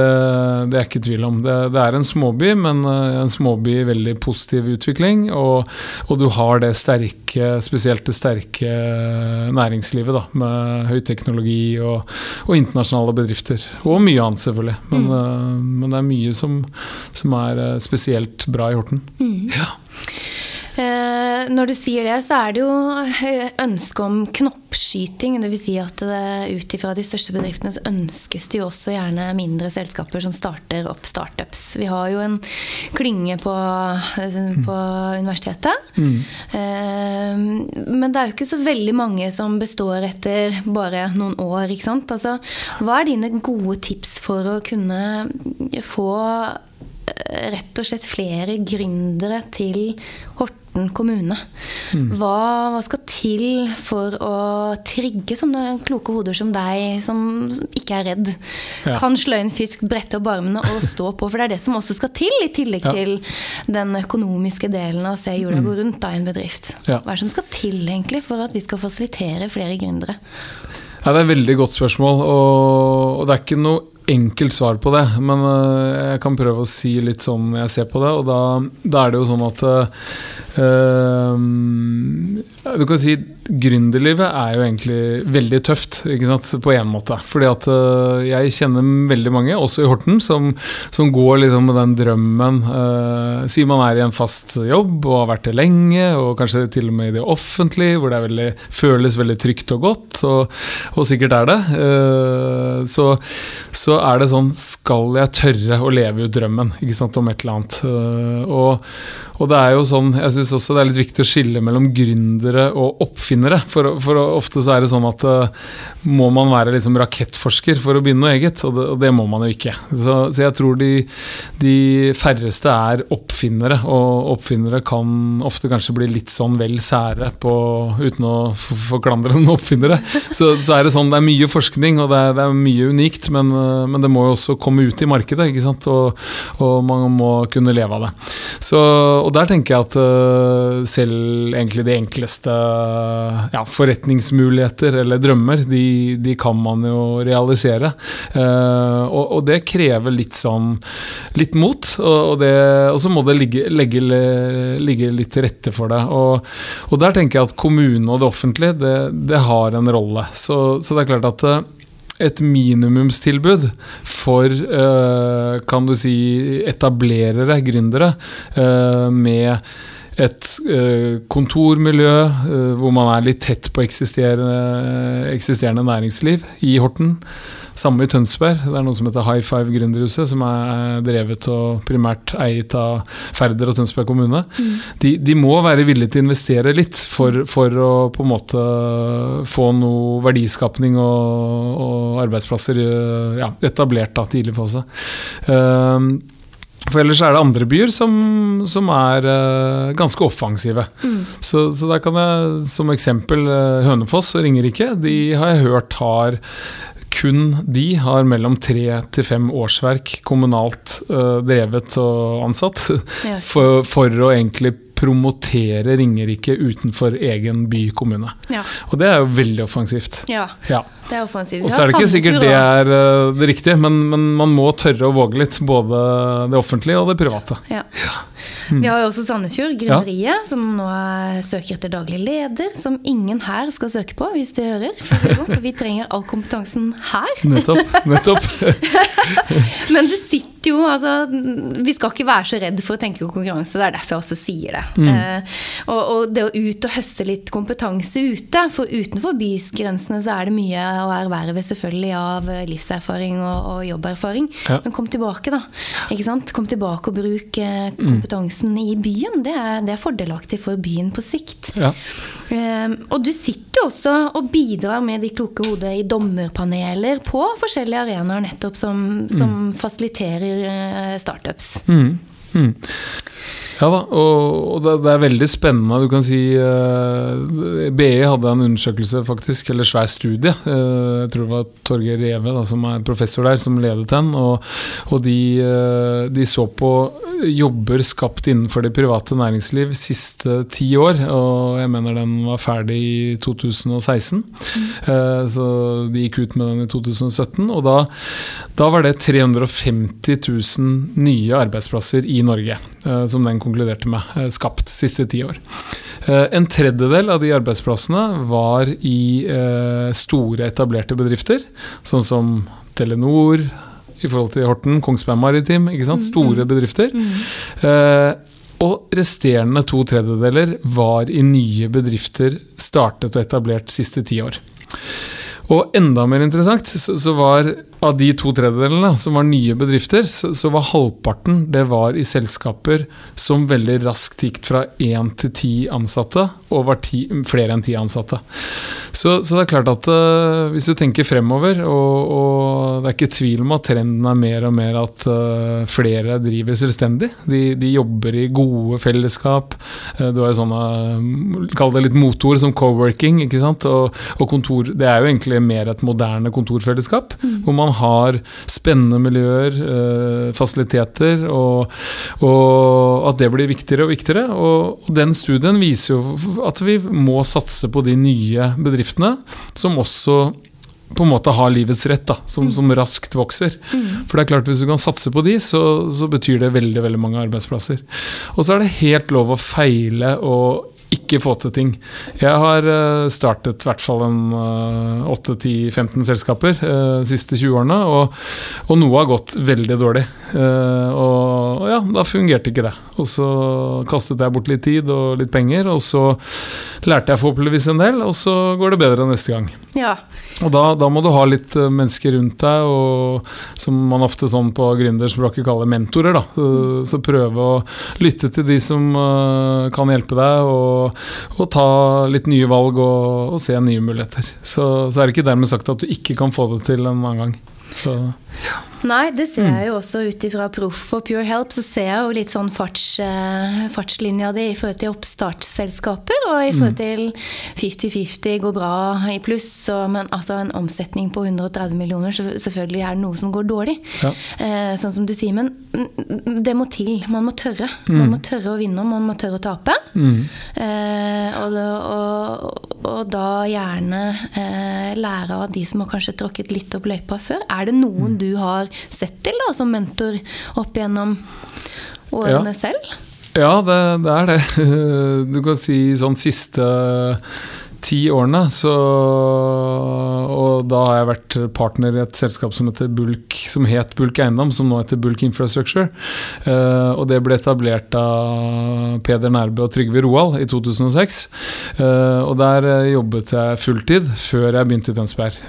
det, er ikke tvil om. Det, det er en småby, men uh, en småby i veldig positiv utvikling. Og, og, du har det sterke, spesielt det sterke næringslivet, da, med høyteknologi og, og, internasjonale bedrifter. Og mye annet, selvfølgelig. Men, mm. uh, men det er mye som, som, er spesielt bra i Horten. Mm. Ja. Eh, når du sier det, så er det jo eh, ønske om knoppskyting. Dvs. Si at ut ifra de største bedriftene så ønskes det jo også gjerne mindre selskaper som starter opp startups. Vi har jo en klynge på, på mm. universitetet. Mm. Men det er jo ikke så veldig mange som består etter bare noen år, ikke sant. Altså, hva er dine gode tips for å kunne få rett og slett flere gründere til Horten? Kommune. Hva, hva skal til for å trigge sånne kloke hoder som deg, som ikke er redd? Ja. Kan slå inn fisk, brette opp armene og stå på. For det er det som også skal til, i tillegg Ja. til den økonomiske delen av å se jorda gå rundt da, i en bedrift. Ja. Hva er det som skal til egentlig for at vi skal fasilitere flere gründere? Ja, det er et veldig godt spørsmål, og, og det er ikke noe enkelt svar på det. Men øh, jeg kan prøve å si litt sånn jeg ser på det, og da, da er det jo sånn at øh, Du kan si gründerlivet er jo egentlig veldig tøft, ikke sant, på en måte. Fordi at uh, jeg kjenner veldig mange, også i Horten, som, som går liksom med den drømmen Uh, Sier man er i en fast jobb og har vært det lenge, og kanskje til og med i det offentlige, hvor det er veldig, føles veldig trygt og godt, og, og sikkert er det. Uh, så, så er det sånn Skal jeg tørre å leve ut drømmen ikke sant, om et eller annet? Og, og det er jo sånn Jeg syns også det er litt viktig å skille mellom gründere og oppfinnere. For, for ofte så er det sånn at øh, må man være liksom rakettforsker for å begynne noe eget, og det, og det må man jo ikke. Så, så jeg tror de, de færreste er oppfinnere, og oppfinnere kan ofte kanskje bli litt sånn vel sære på, uten å forklandre noen oppfinnere. Så, så er det sånn, det er mye forskning, og det er, det er mye unikt, men, øh, men det må jo også komme ut i markedet, ikke sant? Og, og man må kunne leve av det. Så, og der tenker jeg at øh, selv egentlig de enkleste ja, forretningsmuligheter eller drømmer, de, de kan man jo realisere. Eh, og, og det krever litt sånn litt mot, og, og, så må det ligge, legge, ligge litt til rette for det. Og, og der tenker jeg at kommunen og det offentlige, det, det har en rolle. Så, så det er klart at eh, et minimumstilbud for eh, kan du si etablerere, gründere, med et eh, kontormiljø eh, hvor man er litt tett på eksisterende, eksisterende næringsliv i Horten. Samme i Tønsberg. Det er noe som heter High Five Gründerhuset, som er drevet og primært eiet av Færder og Tønsberg kommune. De, de må være villige til å investere litt for, for å på en måte få noe verdiskapning og, og arbeidsplasser eh, ja, etablert da, tidlig fase. Um, for ellers er det andre byer som, som er uh, ganske offensive. Så, så der kan jeg som eksempel eh, Hønefoss og Ringerike. De har jeg hørt har kun de har mellom tre til fem årsverk kommunalt uh, drevet og ansatt. For, for å egentlig promotere Ringerike utenfor egen by kommune. Ja. Og det er jo veldig offensivt. ja. Ja. Det er offensivt. Og så er det ikke sikkert det er eh, det riktige, men, men man må tørre å våge litt. Både det offentlige og det private. Ja. Mm. Vi har jo også Sandefjord, Gründeriet, som nå er- søker etter daglig leder. Som ingen her skal søke på, hvis de hører. For, vi trenger all kompetansen her. Nettopp. nettopp. Men du sitter jo altså, Vi skal ikke være så redd for å tenke konkurranse, det er derfor jeg også sier det. Mm. Eh, og, og det å ut og høste litt kompetanse ute, for utenfor bysgrensene så er det mye å erverve selvfølgelig av livserfaring og, og jobberfaring. Ja. Men kom tilbake, da. Ikke sant? Kom tilbake og bruk kompetanse Mm. Kompetansen i byen. Det er, det er fordelaktig for byen på sikt. Ja. Eh, og du sitter jo også og bidrar med de kloke hodet i dommerpaneler på forskjellige arenaer, nettopp som, som fasiliterer eh, startups. Mm. Mm. Ja da, og, det, det er veldig spennende. Du kan si uh, BI hadde en undersøkelse, faktisk, eller svær studie. Uh, jeg tror det var Torgeir Reve, da, som er professor der, som ledet den. Og, og de, uh, de så på jobber skapt innenfor det private næringsliv siste ti år. Og jeg mener den var ferdig i 2016. Eh, så de gikk ut med den i 2017. Og da, da var det 350 000 nye arbeidsplasser i Norge, eh, som den konkluderte med, eh, skapt siste ti år. Eh, En tredjedel av de arbeidsplassene var i eh, store, etablerte bedrifter, sånn som Telenor, i forhold til Horten, Kongsberg Maritim, ikke sant? store bedrifter. Eh, og resterende to tredjedeler var i nye bedrifter startet og etablert siste ti år. Og enda mer interessant, så var av de to tredjedelene som var nye bedrifter, så, så var halvparten det var i selskaper som veldig raskt gikk fra én til ti ansatte og var ti, flere enn ti ansatte. Så, så, det er klart at uh, hvis du tenker fremover, og, og, det er ikke tvil om at trenden er mer og mer at uh, flere driver selvstendig. De, de, jobber i gode fellesskap. Uh, du har jo sånne Kall det litt motord som co-working. ikke sant? Og, og, kontor Det er jo egentlig mer et moderne kontorfellesskap, mm. hvor man har spennende miljøer, fasiliteter, og, og, at det blir viktigere og viktigere. Og den studien viser jo at vi må satse på de nye bedriftene som også på en måte har livets rett, da, som, mm. som raskt vokser. Mm. For det er klart Hvis du kan satse på de, så, så, betyr det veldig veldig mange arbeidsplasser. Og så er det helt lov å feile og ikke få til ting. Jeg har eh, startet i hvert fall en 8-10-15 eh, selskaper de uh, siste 20 årene, og, og, noe har gått veldig dårlig. Og, og ja, da fungerte ikke det. Og så kastet jeg bort litt tid og litt penger, og så lærte jeg forhåpentligvis en del, og så går det bedre neste gang. Ja. Og da, da, må du ha litt mennesker rundt deg, og, som man ofte sånn på gründerspråket kaller mentorer. Da. Så, prøve å lytte til de som kan hjelpe deg. og og, ta litt nye valg og, og se nye muligheter. Så, så, er det ikke dermed sagt at du ikke kan få det til en annen gang. Så, ja. Nei, det ser jeg jo også ut ifra Proff og Pure Help, så ser jeg jo litt sånn farts, uh, fartslinja di i forhold til oppstartsselskaper, og i forhold mm. til 50-50 går bra i pluss, og, men altså en omsetning på 130 millioner, så selvfølgelig er det noe som går dårlig. Ja. Eh, sånn som du sier, men det må til. Man må tørre. Mm. Man må tørre å vinne, og man må tørre å tape. Mm. Eh, og, og, og, da gjerne lære av de som har kanskje tråkket litt opp løypa før. Er det noen mm. du har sett til da, som mentor opp gjennom årene ja. selv? Ja, det, det, er det. Du kan si sånn siste ti årene, så Og da har jeg vært partner i et selskap som, heter Bulk, som het Bulk Eiendom, som nå heter Bulk Infrastructure. Uh, og det ble etablert av Peder Nærbø og Trygve Roald i 2006. Uh, eh, og der jobbet jeg fulltid før jeg begynte i Tønsberg.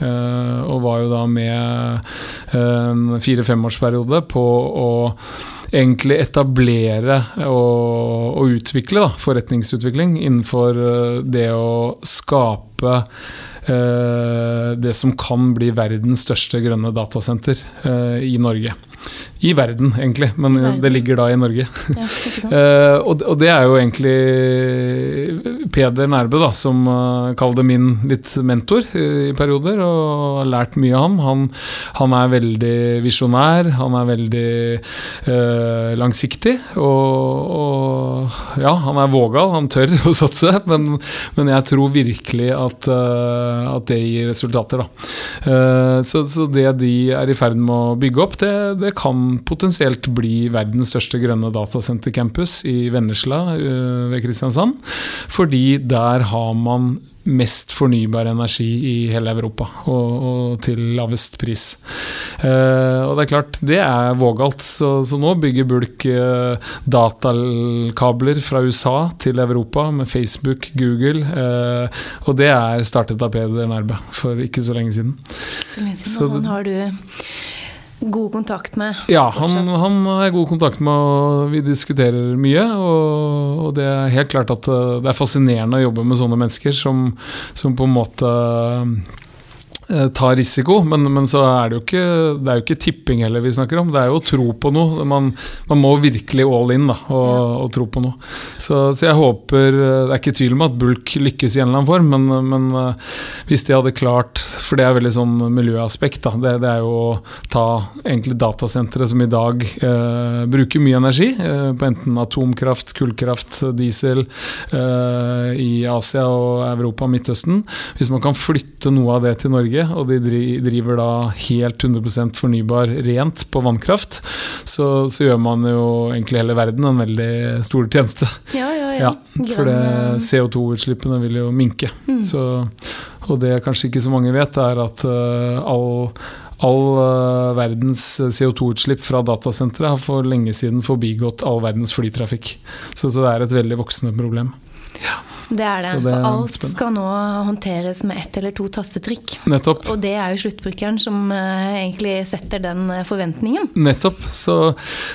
Og var jo da med en fire-femårsperiode på å egentlig etablere og, og utvikle da, forretningsutvikling innenfor eh, det å skape det som kan bli verdens største grønne datasenter eh, i Norge i verden, egentlig, men det ligger da i Norge. Ja, uh, og, det er jo egentlig Peder Nærbø, da, som kaller det min litt mentor i perioder, og har lært mye av ham. Han, han er veldig visjonær, han er veldig eh, langsiktig, og, og, ja, han er vågal, han tør å satse, men, men jeg tror virkelig at, at det gir resultater, da. Så, så, det de er i ferd med å bygge opp, det, det kan potensielt bli verdens største grønne datasentercampus i Vennesla øh, ved Kristiansand. Fordi der har man mest fornybar energi i hele Europa, og, og til lavest pris. Uh, og det er klart, det er vågalt. Så, så nå bygger Bulk uh, datakabler fra USA til Europa med Facebook, Google, uh, og det er startet av Peder Nærbø for ikke så lenge siden. Så lenge siden. Så, har du god kontakt med? Ja, han, han har god kontakt med, og vi diskuterer mye. Og, og, det er helt klart at eh, det er fascinerende å jobbe med sånne mennesker som, som på en måte ta risiko, men, men, så er det jo ikke Det er jo ikke tipping heller vi snakker om. Det er jo å tro på noe. Man, man må virkelig all in da, og, og tro på noe. Så, så, jeg håper Det er ikke tvil om at Bulk lykkes i en eller annen form, men, men uh, hvis de hadde klart For det er veldig sånn miljøaspekt. da, Det, det er jo å ta egentlig datasentre som i dag eh, bruker mye energi, eh, på enten atomkraft, kullkraft, diesel i Asia og Europa og Midtøsten. Hvis man kan flytte noe av det til Norge Norge, og de driver da helt 100% fornybar rent på vannkraft, så, så, gjør man jo egentlig hele verden en veldig stor tjeneste. Ja, ja, ja. ja for CO2-utslippene vil jo minke. Mm. Så, og det kanskje ikke så mange vet, er at uh, all All uh, verdens CO2-utslipp fra datasentre har for lenge siden forbigått all verdens flytrafikk. Så, så, det er et veldig voksende problem. Ja. Det er det. Det er For alt spennende. skal nå håndteres med ett eller to tastetrykk. Nettopp. Og det er jo sluttbrukeren som eh, egentlig setter den eh, forventningen. Nettopp. Så,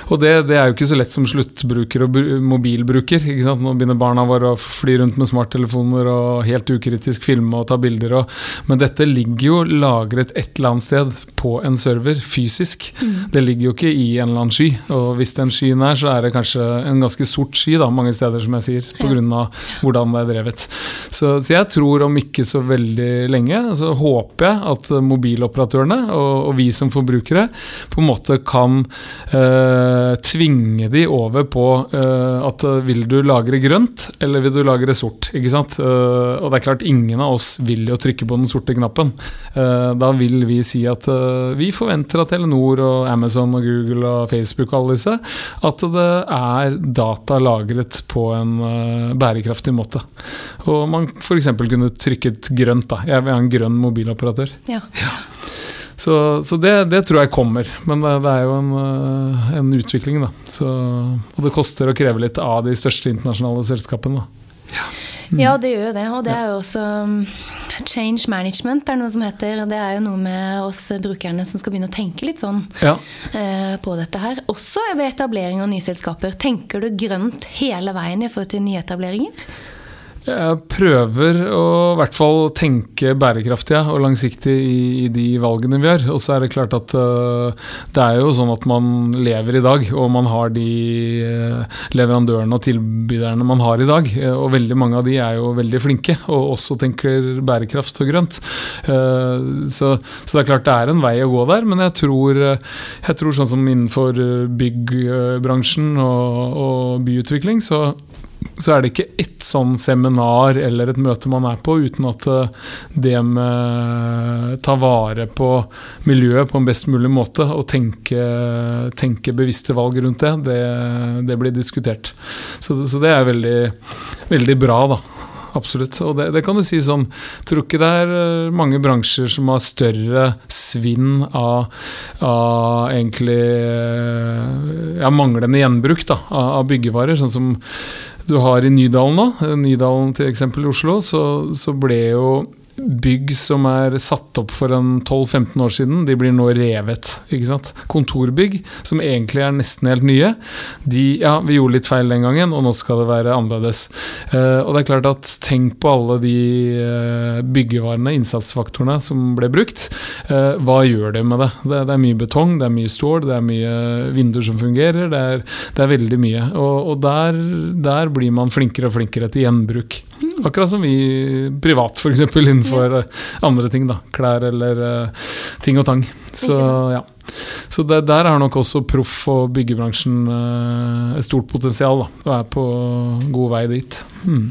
og det, det er jo ikke så lett som sluttbruker og mobilbruker. Nå begynner barna våre å fly rundt med smarttelefoner og helt ukritisk filme og ta bilder. Og, men dette ligger jo lagret et eller annet sted på en server, fysisk. Det ligger jo ikke i en eller annen sky. Og hvis den skyen er, så er det kanskje en ganske sort sky da, mange steder, som jeg sier, på grunn av hvordan det er drevet. Så, så jeg tror om ikke så veldig lenge, så håper jeg at mobiloperatørene og, og vi som forbrukere på en måte kan eh, tvinge de over på eh, at vil du lagre grønt, eller vil du lagre sort? ikke sant? Eh, og det er klart, ingen av oss vil jo trykke på den sorte knappen. Eh, da vil vi si at eh, vi forventer at Telenor og Amazon og Google og Facebook og alle disse, at det er data lagret på en eh, bærekraftig måte. Og man f.eks. kunne trykket grønt. da. Jeg vil ha en grønn mobiloperatør. Ja. Så, så det, det tror jeg kommer, men det, det er jo en, øh, en utvikling, da. Så, og det koster å kreve litt av de største internasjonale selskapene. Da. Ja, det gjør jo det. Og det er jo også um, change management, er noe som heter. Det er jo noe med oss brukerne som skal begynne å tenke litt sånn Ja. eh, på dette her. Også ved etablering av nye selskaper. Tenker du grønt hele veien i forhold til nyetableringer? Jeg prøver å i hvert fall tenke bærekraftig og langsiktig i, i de valgene vi gjør. Og så er det klart at uh, det er jo sånn at man lever i dag, og man har de uh, leverandørene og tilbyderne man har i dag. Uh, Og veldig mange av de er jo veldig flinke, og også tenker bærekraft og grønt. Så, så det er klart det er en vei å gå der, men jeg tror, jeg tror sånn som innenfor byggbransjen og, og byutvikling, så så er det ikke ett sånn seminar eller et møte man er på uten at eh, det med ta vare på miljøet på en best mulig måte og tenke, tenke bevisste valg rundt det, det, det blir diskutert. Så, så det er veldig, veldig bra, da. Absolutt. Og det, det kan du si sånn Jeg Tror ikke det er eh, mange bransjer som har større svinn av, av egentlig eh, ja, manglende gjenbruk da, av byggevarer. Sånn som du har i Nydalen eh, Nydalen til eksempel i Oslo, så, så ble jo bygg som er satt opp for en 12-15 år siden, de blir nå revet. ikke sant? Kontorbygg, som egentlig er nesten helt nye, de Ja, vi gjorde litt feil den gangen, og nå skal det være annerledes. Eh, og det er klart at tenk på alle de eh, byggevarene, innsatsfaktorene, som ble brukt. Eh, hva gjør det med det? det? Det er mye betong, det er mye stål, det er mye vinduer som fungerer. Det er, det er veldig mye. Og, og der, der blir man flinkere og flinkere til gjenbruk. Akkurat som vi privat, f.eks. innenfor ja. andre ting. da, Klær eller uh, ting og tang. Så, ja. Så det, der har nok også proff- og byggebransjen uh, et stort potensial, da, og er på god vei dit. Mm.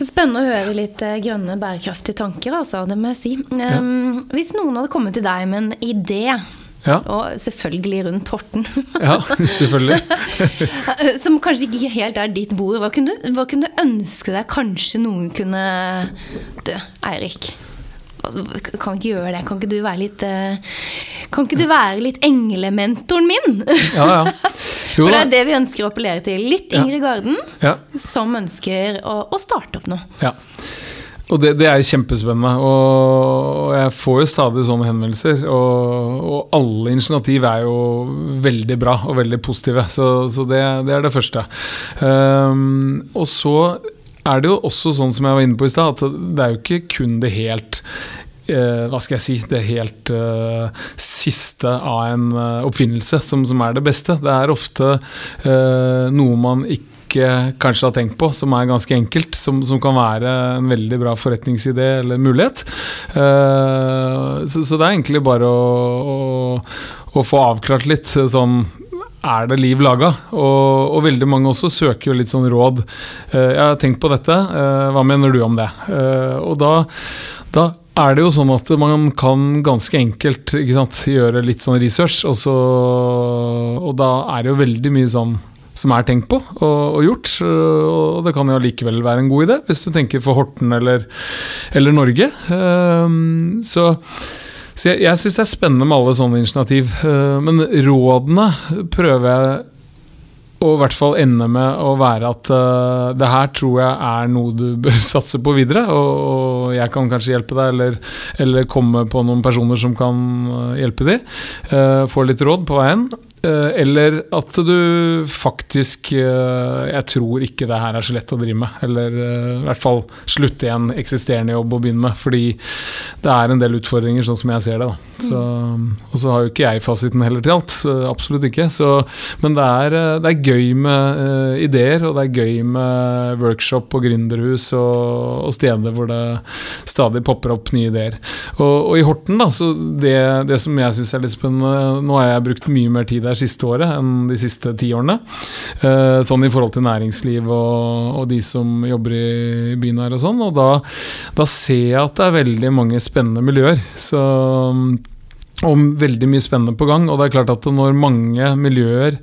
Spennende å høre litt eh, grønne, bærekraftige tanker, altså. Det må jeg si. Um, Hvis noen hadde kommet til deg med en idé, Ja, og selvfølgelig rundt Horten, ja, selvfølgelig. som kanskje ikke helt er ditt bord, hva kunne, hva kunne du ønske deg kanskje noen kunne Du, Eirik. Kan ikke gjøre det. Kan ikke du være litt eh, Kan ikke du være litt englementoren min? Ja, ja. Jo For det er det vi ønsker å appellere til. Litt Ja. yngre garden Ja. som ønsker å, å starte opp noe. Ja. Og det, det er kjempespennende. Og jeg får jo stadig sånne henvendelser. Og, og alle initiativ er jo veldig bra og veldig positive. Så, så det, det er det første. Um, og så er det jo også sånn som jeg var inne på i stad, at det er jo ikke kun det helt eh, hva skal jeg si, det helt uh, siste av en uh, oppfinnelse som, som er det beste. Det er ofte uh, noe man ikke kanskje har tenkt på, som er ganske enkelt, som, som kan være en veldig bra forretningsidé eller mulighet. Eh, så, så det er egentlig bare å, å, å få avklart litt sånn er det liv laga? Og, og veldig mange også søker jo litt sånn råd. Uh, jeg har tenkt på dette, uh, hva mener du om det? Uh, og da, da er det jo sånn at man kan ganske enkelt ikke sant, gjøre litt sånn research, og, så, og da er det jo veldig mye sånn som er tenkt på og, og gjort. Og det kan jo allikevel være en god idé, hvis du tenker for Horten eller, eller Norge. Um, så så jeg, jeg syns det er spennende med alle sånne initiativ. eh, Men rådene prøver jeg og i hvert fall ende med å være at uh, det her tror jeg er noe du bør satse på videre, og, og jeg kan kanskje hjelpe deg, eller, eller, komme på noen personer som kan hjelpe de. Uh, få litt råd på veien. Uh, eller at du faktisk Jeg tror ikke det her er så lett å drive med. Eller i hvert fall slutte i en eksisterende jobb og begynne med. Fordi det er en del utfordringer, sånn som jeg ser det. Så, og så har jo ikke jeg fasiten heller til alt. Absolutt ikke. Så, men det er, det er gøy med ideer, og det er gøy med workshop og gründerhus og, og, steder hvor det stadig popper opp nye ideer. Og, og i Horten, da, så det, det som jeg syns er litt spennende Nå har jeg brukt mye mer tid der siste året enn de siste ti årene. Uh, sånn i forhold til næringsliv og, og de som jobber i, byen her og sånn. Og da, da ser jeg at det er veldig mange spennende miljøer. Så og veldig mye spennende på gang. Og det er klart at når mange miljøer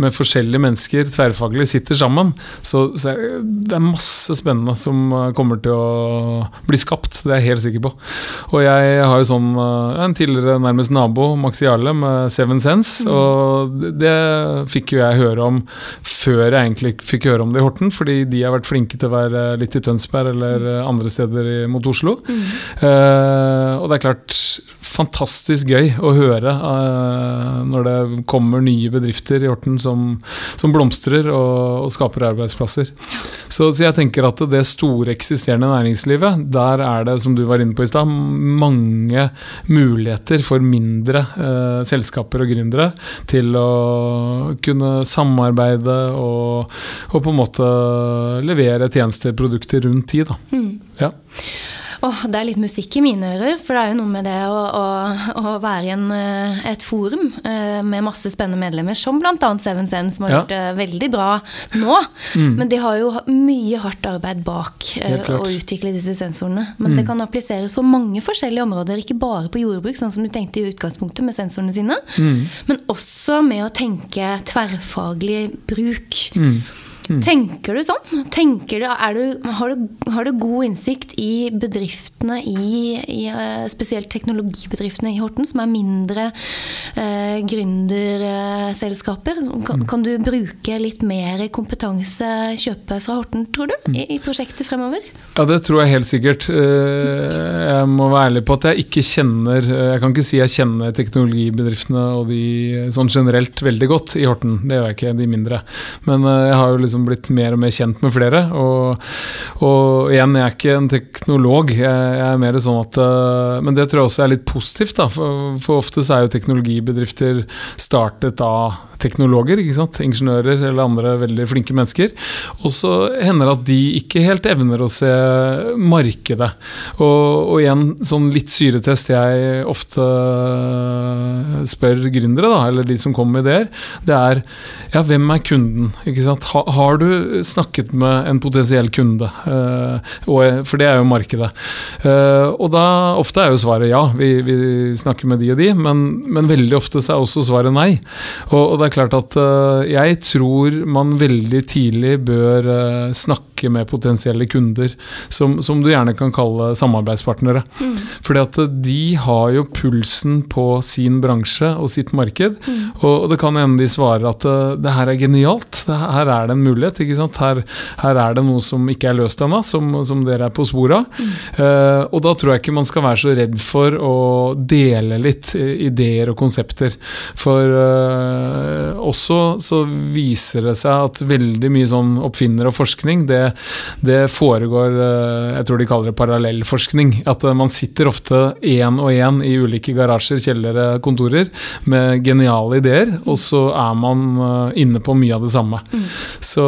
med forskjellige mennesker tverrfaglig sitter sammen. Så, så, det er masse spennende som eh, kommer til å bli skapt, det er jeg helt sikker på. Og jeg har jo sånn eh, en tidligere nærmest nabo, Max Jarle, med Seven Sense. Mm. Og det fikk jo jeg høre om før jeg egentlig fikk høre om det i Horten, fordi de har vært flinke til å være litt i Tønsberg eller andre steder mot Oslo. Mm. Uh, og det er klart fantastisk gøy å høre uh, når det kommer nye bedrifter i Horten som, som blomstrer og, og, skaper arbeidsplasser. Så, så, jeg tenker at det store eksisterende næringslivet, der er det, som du var inne på i stad, mange muligheter for mindre eh, selskaper og gründere til å kunne samarbeide og, og på en måte levere tjenester, produkter rundt tid. Da. Mm. Ja. Åh, det er litt musikk i mine ører. For det er jo noe med det å, å, å være i en, eh, et forum eh, med masse spennende medlemmer, som bl.a. Seven Sense, som har ja. gjort det veldig bra nå. Mm. Men de har jo mye hardt arbeid bak eh, å utvikle disse sensorene. Men mm. det kan appliseres på mange forskjellige områder, ikke bare på jordbruk, sånn som du tenkte i utgangspunktet med sensorene sine, mm. men også med å tenke tverrfaglig bruk. Mm. Tenker du sånn? Tenker du, du, har, du, har, du, god innsikt i bedriftene, i, i uh, spesielt teknologibedriftene i Horten, som er mindre eh, gründerselskaper? Kan, mm. kan, du bruke litt mer kompetanse, kjøpe fra Horten, tror du, mm. i, i, prosjektet fremover? Ja, det tror jeg helt sikkert. Uh, jeg må være ærlig på at jeg ikke kjenner Jeg kan ikke si jeg kjenner teknologibedriftene og de sånn generelt veldig godt i Horten. Det gjør jeg ikke, de mindre. Men jeg har jo liksom liksom blitt mer og mer kjent med flere. Og, og igjen, jeg er ikke en teknolog, jeg, jeg er mer sånn at uh, Men det tror jeg også er litt positivt, da. For, for ofte så er jo teknologibedrifter startet av teknologer, ikke sant? ingeniører eller andre veldig flinke mennesker. Og så hender det at de ikke helt evner å se markedet. Og, og igjen, sånn litt syretest jeg ofte spør gründere, da, eller de som kommer med ideer, det er ja, hvem er kunden? Ikke sant? Ha, har du snakket med en potensiell kunde? Uh, for det er jo markedet. Uh, og da ofte er jo svaret ja, vi, vi snakker med de og de, men, men veldig ofte så er også svaret nei. Og, og det er klart at jeg tror man veldig tidlig bør snakke med potensielle kunder, som, som, du gjerne kan kalle samarbeidspartnere. Mm. Fordi at de har jo pulsen på sin bransje og sitt marked, mm. og, det kan hende de svarer at det her er genialt, her er det en mulighet. Her, her, er det noe som ikke er løst ennå, som, som, dere er på sporet av. Mm. og da tror jeg ikke man skal være så redd for å dele litt ideer og konsepter. For også så viser det seg at veldig mye sånn oppfinner og forskning, det, det foregår eh, Jeg tror de kaller det parallellforskning. At eh, man sitter ofte én og én i ulike garasjer, kjellere, kontorer med geniale ideer, og så er man eh, inne på mye av det samme. Mm. Så,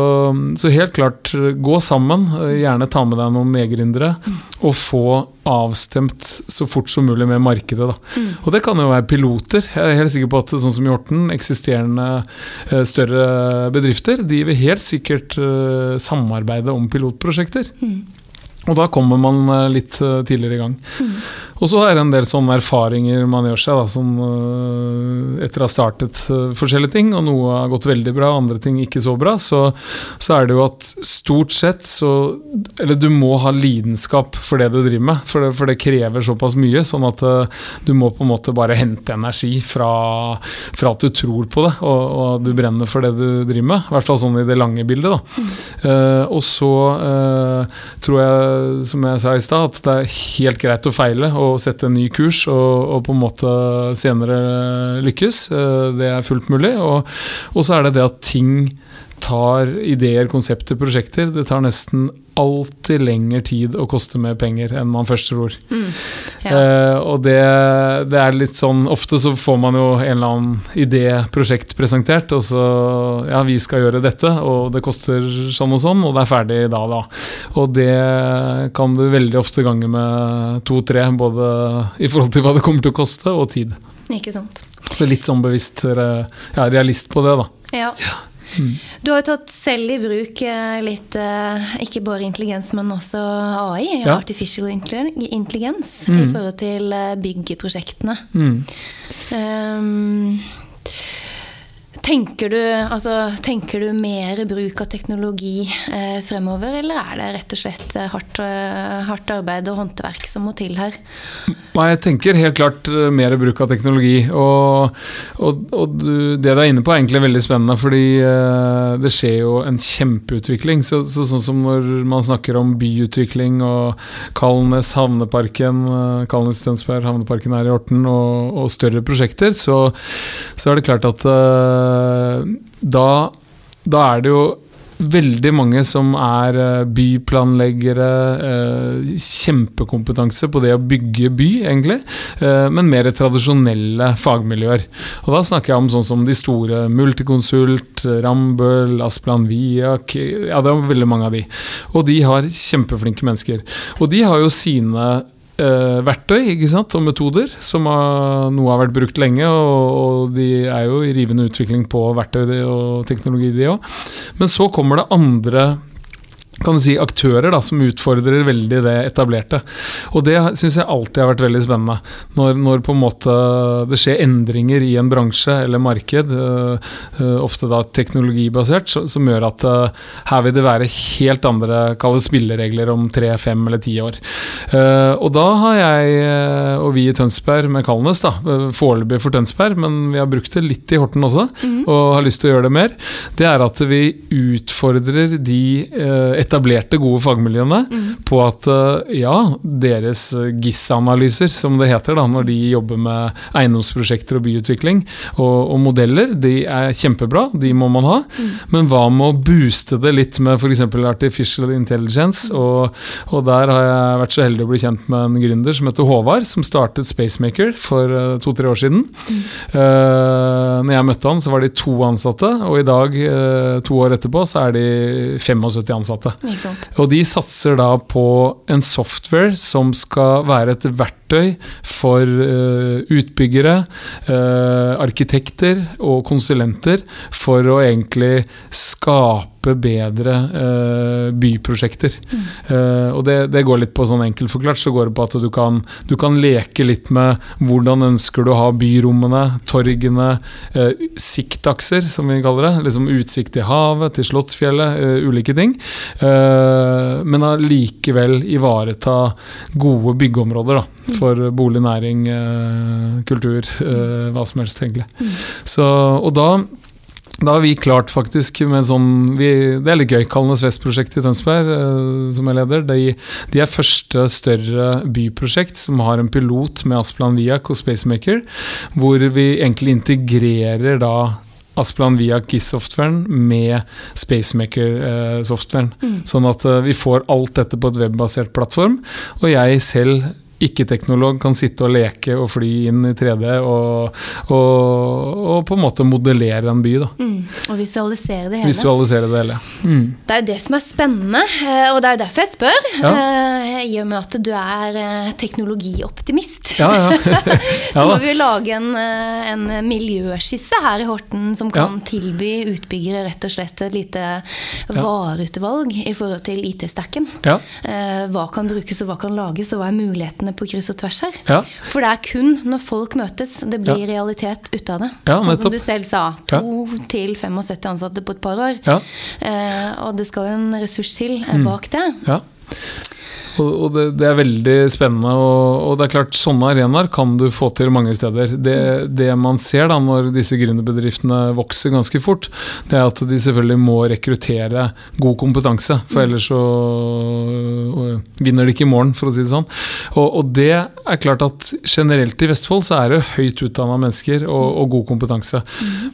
så, helt klart, gå sammen. Gjerne ta med deg noen medgründere, mm. og få avstemt så fort som mulig med markedet. Da. Mm. Og det kan jo være piloter. Jeg er helt sikker på at sånn som i Horten, eksisterende uh, større bedrifter, de vil helt sikkert uh, samarbeide om pilotprosjekter. Mm. Og da kommer man uh, litt tidligere i gang. Mm. Og så er det en del sånne erfaringer man gjør seg da, som, uh, etter å ha startet uh, forskjellige ting, og noe har gått veldig bra, andre ting ikke så bra, så, så, er det jo at stort sett så Eller du må ha lidenskap for det du driver med, for det, for det krever såpass mye. Sånn at uh, du må på en måte bare hente energi fra, fra at du tror på det, og, og, du brenner for det du driver med. I hvert fall sånn i det lange bildet. da. Mm. og så tror jeg, som jeg sa i stad, at det er helt greit å feile og sette en ny kurs og, og på en måte senere lykkes. Eh, det er fullt mulig. Og, og så er det det at ting tar ideer, konsepter, prosjekter. Det tar nesten alltid lengre tid å koste mer penger enn man først tror. Mm, ja. eh, og det, det, er litt sånn Ofte så får man jo en eller annen idé, prosjekt presentert, og så Ja, vi skal gjøre dette, og det koster sånn og sånn, og det er ferdig da, da. Og det kan du veldig ofte gange med to-tre, både i forhold til hva det kommer til å koste, og tid. Ikke sant. Så litt sånn bevisst ja, realist på det, da. Ja. ja. Du har jo tatt selv i bruk eh, litt eh, ikke bare intelligens, men også AI, ja. artificial intelligence, mm. i forhold til eh, byggeprosjektene. Um, Tenker du, altså, tenker du, mer bruk av teknologi eh, fremover, eller er det rett og slett eh, hardt, eh, hardt, arbeid og håndverk som må til her? Nei, Jeg tenker helt klart eh, mer bruk av teknologi. Og, og, og det du er inne på er egentlig veldig spennende, fordi eh, det skjer jo en kjempeutvikling. Så, så, sånn som når man snakker om byutvikling og Kalnes havneparken, Kalnes Tønsberg havneparken her i Horten, og, og større prosjekter, så, så, er det klart at da, da er det jo veldig mange som er eh, byplanleggere, eh, kjempekompetanse på det å bygge by, egentlig, eh, men mer tradisjonelle fagmiljøer. Og Da snakker jeg om sånn som de store Multiconsult, Rambøll, Asplan Viak Ja, det er veldig mange av de. Og de har kjempeflinke mennesker. Og de har jo sine uh, verktøy ikke sant, og metoder, som har, noe har vært brukt lenge. Og, og, de er jo i rivende utvikling på verktøy og teknologi, de òg. Men så kommer det andre kan du si, aktører da, som utfordrer veldig det etablerte. Og det syns jeg alltid har vært veldig spennende. Når, når, på en måte det skjer endringer i en bransje eller marked, uh, uh, ofte da teknologibasert, som gjør at uh, her vil det være helt andre kalde spilleregler om tre, fem eller ti år. og da har jeg og vi i Tønsberg med Kalnes, da, foreløpig for Tønsberg, men vi har brukt det litt i Horten også, mm. og har lyst til å gjøre det mer, det er at vi utfordrer de uh, etablerte, gode fagmiljøene mm. på at eh, ja, deres GIS-analyser, som det heter da, når de jobber med eiendomsprosjekter og byutvikling og, og modeller, de er kjempebra, de må man ha. Mm. Men hva med å booste det litt med f.eks. artificial intelligence? Mm. Og, og, der har jeg vært så heldig å bli kjent med en gründer som heter Håvard, som startet Spacemaker for uh, to-tre år siden. Mm. Uh, når jeg møtte han, så var de to ansatte, og i dag, uh, to år etterpå, så er de 75 ansatte. Og de satser da på en software som skal være et verktøy for uh, utbyggere, uh, arkitekter og konsulenter for å egentlig skape bedre uh, byprosjekter. Mm. Og det, det, går litt på sånn enkelt forklart, så går det på at du kan, du kan leke litt med hvordan ønsker du å ha byrommene, torgene, siktakser, som vi kaller det. Liksom utsikt til havet, til Slottsfjellet, ulike ting. men allikevel ivareta gode byggeområder da. For bolig, næring, kultur, hva som helst, egentlig. Mm. Så, og da da har vi klart faktisk med en sånn vi, Det er litt gøy. Kalnes Vest-prosjekt i Tønsberg, uh, som jeg leder, de, de, er første større byprosjekt som har en pilot med Asplan Viak og Spacemaker, hvor vi egentlig integrerer da Asplan Viak GIS-softwaren med Spacemaker-softwaren. Mm. Sånn at vi får alt dette på et webbasert plattform. Og jeg selv ikke-teknolog kan sitte og leke og fly inn i 3D og, og, og på en måte modellere en by. Da. Mm, og visualisere det hele. Visualisere Det hele. Mm. Det er jo det som er spennende, eh, og det er jo derfor jeg spør. Ja. Eh, i og med at du er eh, teknologioptimist, Ja, ja. så må vi jo lage en, en miljøskisse her i Horten som kan tilby utbyggere rett og slett et lite vareutvalg i forhold til IT-stacken. Ja. Hva kan brukes og hva kan lages, og hva er mulighetene på kryss og tvers her. Ja. For det er kun når folk møtes det blir realitet ut av det. Ja, sånn som du selv sa. 2 til 75 ansatte på et par år. Ja. Eh, og det skal jo en ressurs til eh, bak det. Ja. Og, og det, det er veldig spennende, og, og det er klart sånne arenaer kan du få til mange steder. Det, det man ser da når disse gründerbedriftene vokser ganske fort, det er at de selvfølgelig må rekruttere god kompetanse, for ellers så øh, vinner de ikke i morgen, for å si det sånn. Og, og det er klart at generelt i Vestfold så er det høyt utdanna mennesker og, og god kompetanse.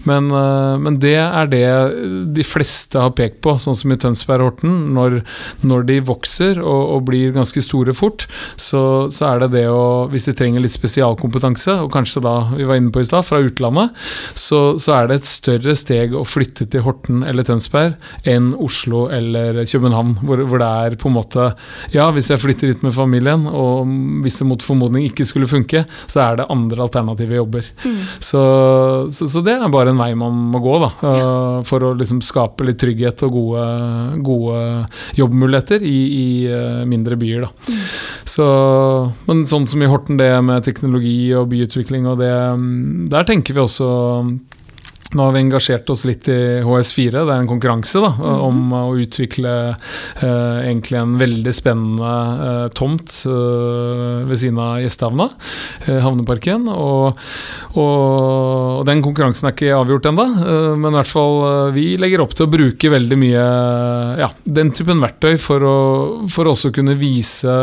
Men, øh, men det er det de fleste har pekt på, sånn som i Tønsberg og Horten. Når, når de vokser og, og blir ganske store fort, så, så er det det å Hvis de trenger litt spesialkompetanse, og kanskje da, vi var inne på i stad, fra utlandet, så, så er det et større steg å flytte til Horten eller Tønsberg enn Oslo eller København, hvor, hvor det er på en måte Ja, hvis jeg flytter hit med familien, og hvis det mot formodning ikke skulle funke, så er det andre alternative jobber. Så, så, så det er bare en vei man må gå, da, øh, for å liksom skape litt trygghet og gode, gode jobbmuligheter i, i øh, byer. Da. Så, men sånn som i Horten, det med teknologi og byutvikling og det mm, Der tenker vi også nå har vi engasjert oss litt i HS4, det er en konkurranse da, om å utvikle eh, egentlig en veldig spennende eh, tomt eh, ved siden av gjestehavna, eh, havneparken. Og, og, og den konkurransen er ikke avgjort ennå, eh, men i hvert fall eh, vi legger opp til å bruke veldig mye ja, den typen verktøy for å for også kunne vise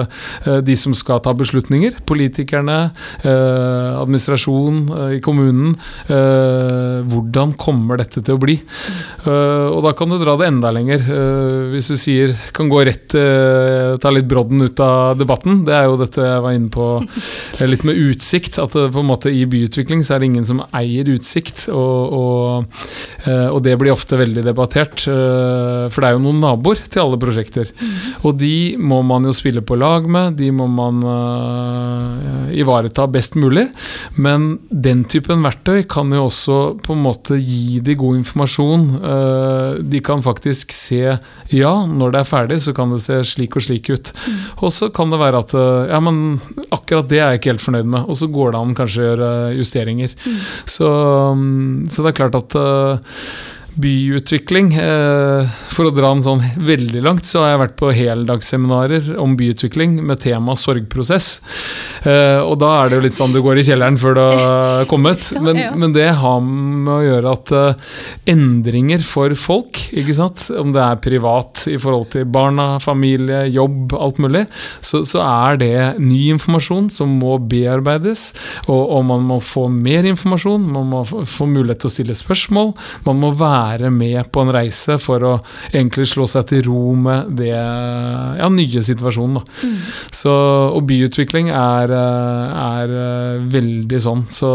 de som skal ta beslutninger, politikerne, administrasjon i kommunen, eh, hvordan kommer dette til å bli? Uh, og da kan du dra det enda lenger. Uh, hvis du sier kan gå rett uh, ta litt brodden ut av debatten. Det er jo dette jeg var inne på litt med utsikt. At det, på en måte i byutvikling så er det ingen som eier utsikt. Og, og, og det blir ofte veldig debattert. for det er jo noen naboer til alle prosjekter. Og de må man jo spille på lag med. De må man ivareta best mulig. Men den typen verktøy kan jo også på en måte gi de god informasjon. Eh, de kan faktisk se ja, når det er ferdig, så kan det se slik og slik ut. Og så kan det være at eh, ja, men akkurat det er jeg ikke helt fornøyd med. Og så går det an kanskje å gjøre justeringer. Så, mm, så det er klart at eh, byutvikling. Eh, for å dra den sånn veldig langt, så har jeg vært på heldagsseminarer om byutvikling med tema sorgprosess. Eh, og da er det jo litt sånn du går i kjelleren før du har kommet. Men, men det har med å gjøre at eh, endringer for folk, ikke sant, om det er privat i forhold til barna, familie, jobb, alt mulig, så, så er det ny informasjon som må bearbeides. Og, og man må få mer informasjon, man må få, få mulighet til å stille spørsmål. Man må være med på en reise for å egentlig slå seg til ro med det ja, nye situasjonen. Da. Så, og byutvikling er, eh, er eh, veldig sånn. Så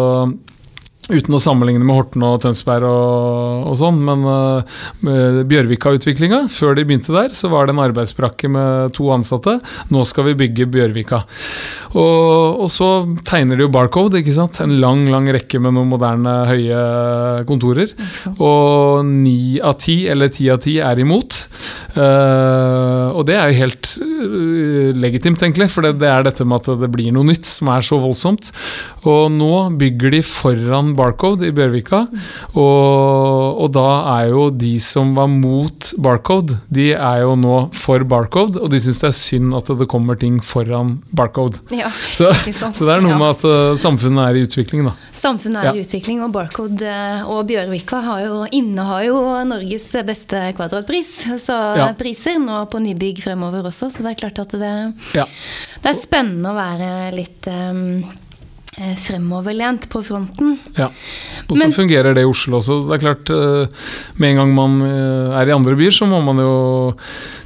Uten å sammenligne med Horten og Tønsberg og, og sånn, men uh, Bjørvika-utviklinga, før de begynte der, så var det en arbeidsbrakke med to ansatte. Nå skal vi bygge Bjørvika. Og, og så tegner de jo Barcode, ikke sant. En lang, lang rekke med noen moderne, høye kontorer. Og ni av ti, eller ti av ti, er imot. Eh, og det er jo helt eh, legitimt, egentlig, for det, det er dette med at det blir noe nytt som er så voldsomt. Og nå bygger de foran Barcode i Bjørvika, og, og da er jo de som var mot Barcode, de er jo nå for Barcode, og de syns det er synd at det kommer ting foran Barcode. Ja, Så, så det er noe med at uh, samfunnet er i utvikling, da. Samfunnet er Ja. i utvikling, og Barcode og Bjørvika har jo, innehar jo Norges beste kvadratpris. Så Ja. priser nå på nybygg fremover også, så det er klart at det, Ja. det er spennende å være litt eh, fremoverlent på fronten. ja. Og så fungerer det i Oslo også. Det er klart, eh, Med en gang man eh, er i andre byer, så må man jo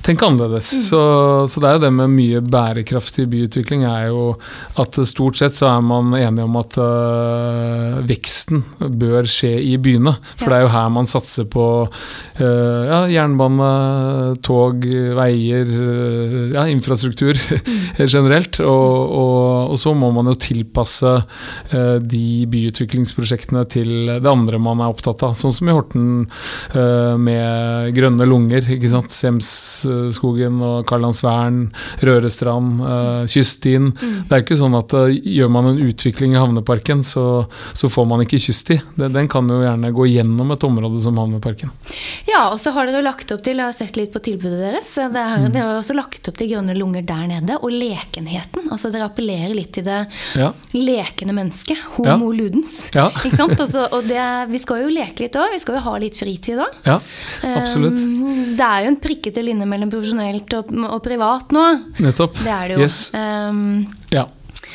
tenke annerledes. Mm. Så, så, det er jo det med mye bærekraftig byutvikling er jo at stort sett så er man enige om at uh, veksten bør skje i byene. For ja. det er jo her man satser på uh, ja, jernbane, tog, veier, ja, infrastruktur mm. generelt. Og, og, og, så må man jo tilpasse de byutviklingsprosjektene til det andre man er opptatt av. Sånn som i Horten med grønne lunger. ikke sant, Semsskogen og Karlandsvern, Rørestrand, uh, kyststien. Mm. Det er jo ikke sånn at gjør man en utvikling i havneparken, så, så får man ikke kyststi. Den kan jo gjerne gå gjennom et område som havneparken. Ja, og så har dere lagt opp til, jeg har sett litt på tilbudet deres, det er, mm. dere har også lagt opp til grønne lunger der nede, og lekenheten. Altså dere appellerer litt til det ja. Lekende menneske. Homo ja. ludens. Ja. ikke sant? Altså, og det, vi skal jo leke litt òg, vi skal jo ha litt fritid òg. Ja, absolutt. Um, det er jo en prikkete linje mellom profesjonelt og, og, privat nå. Nettopp. Det er det jo. Yes. Um, ja.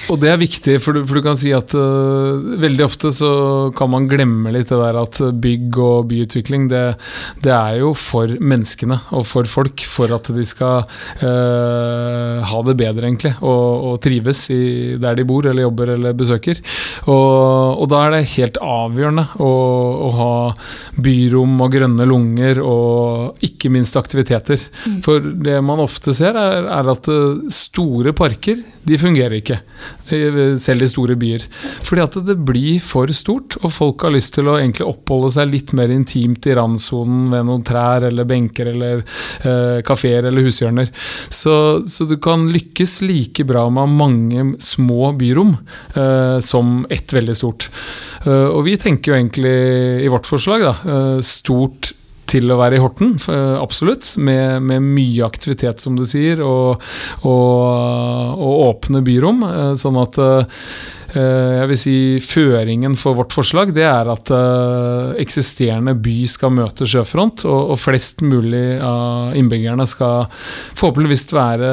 Og det er viktig, for du, for du kan si at uh, veldig ofte så kan man glemme litt det der at bygg og byutvikling, det, det er jo for menneskene og for folk. For at de skal uh, ha det bedre, egentlig, og, og trives i, der de bor eller jobber eller besøker. Og, og da er det helt avgjørende å, å, ha byrom og grønne lunger og ikke minst aktiviteter. Mm. For det man ofte ser, er, er at uh, store parker, de fungerer ikke selv i store byer. Fordi at det blir for stort, og folk har lyst til å egentlig oppholde seg litt mer intimt i randsonen ved noen trær eller benker eller eh, kafeer eller hushjørner. Så, så, du kan lykkes like bra med mange små byrom eh, som ett veldig stort. Eh, og vi tenker jo egentlig i vårt forslag da, uh, stort til å være i Horten, absolutt. Med, med mye aktivitet, som du sier, og, og, og åpne byrom. Eh, sånn at eh, jeg vil si Føringen for vårt forslag det er at uh, eksisterende by skal møte sjøfront, og, og, flest mulig av innbyggerne skal forhåpentligvis være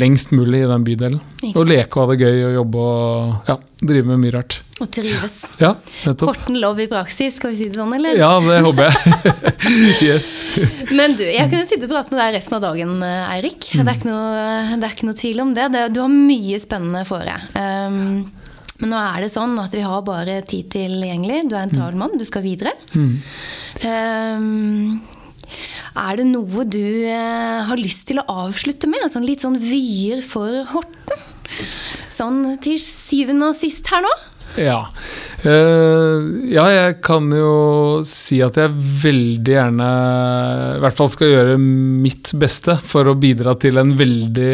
lengst mulig i den bydelen. Og leke og ha det gøy og jobbe og ja, drive med mye rart. Og trives. Ja, Horten lov i praksis, skal vi si det sånn, eller? Ja, det håper jeg. yes. Men du, jeg kunne sitte og prate med deg resten av dagen, Eirik. Det, er det, er ikke noe tvil om det. Du har mye spennende for deg. Um, men nå er det sånn at vi har bare tid tilgjengelig. Du er en travel mann, du skal videre. Mm. Um, er det noe du uh, har lyst til å avslutte med? Sånn, litt sånn vyer for Horten? Sånn til syvende og sist her nå? Ja. Uh, ja, jeg kan jo si at jeg veldig gjerne i hvert fall skal gjøre mitt beste for å bidra til en veldig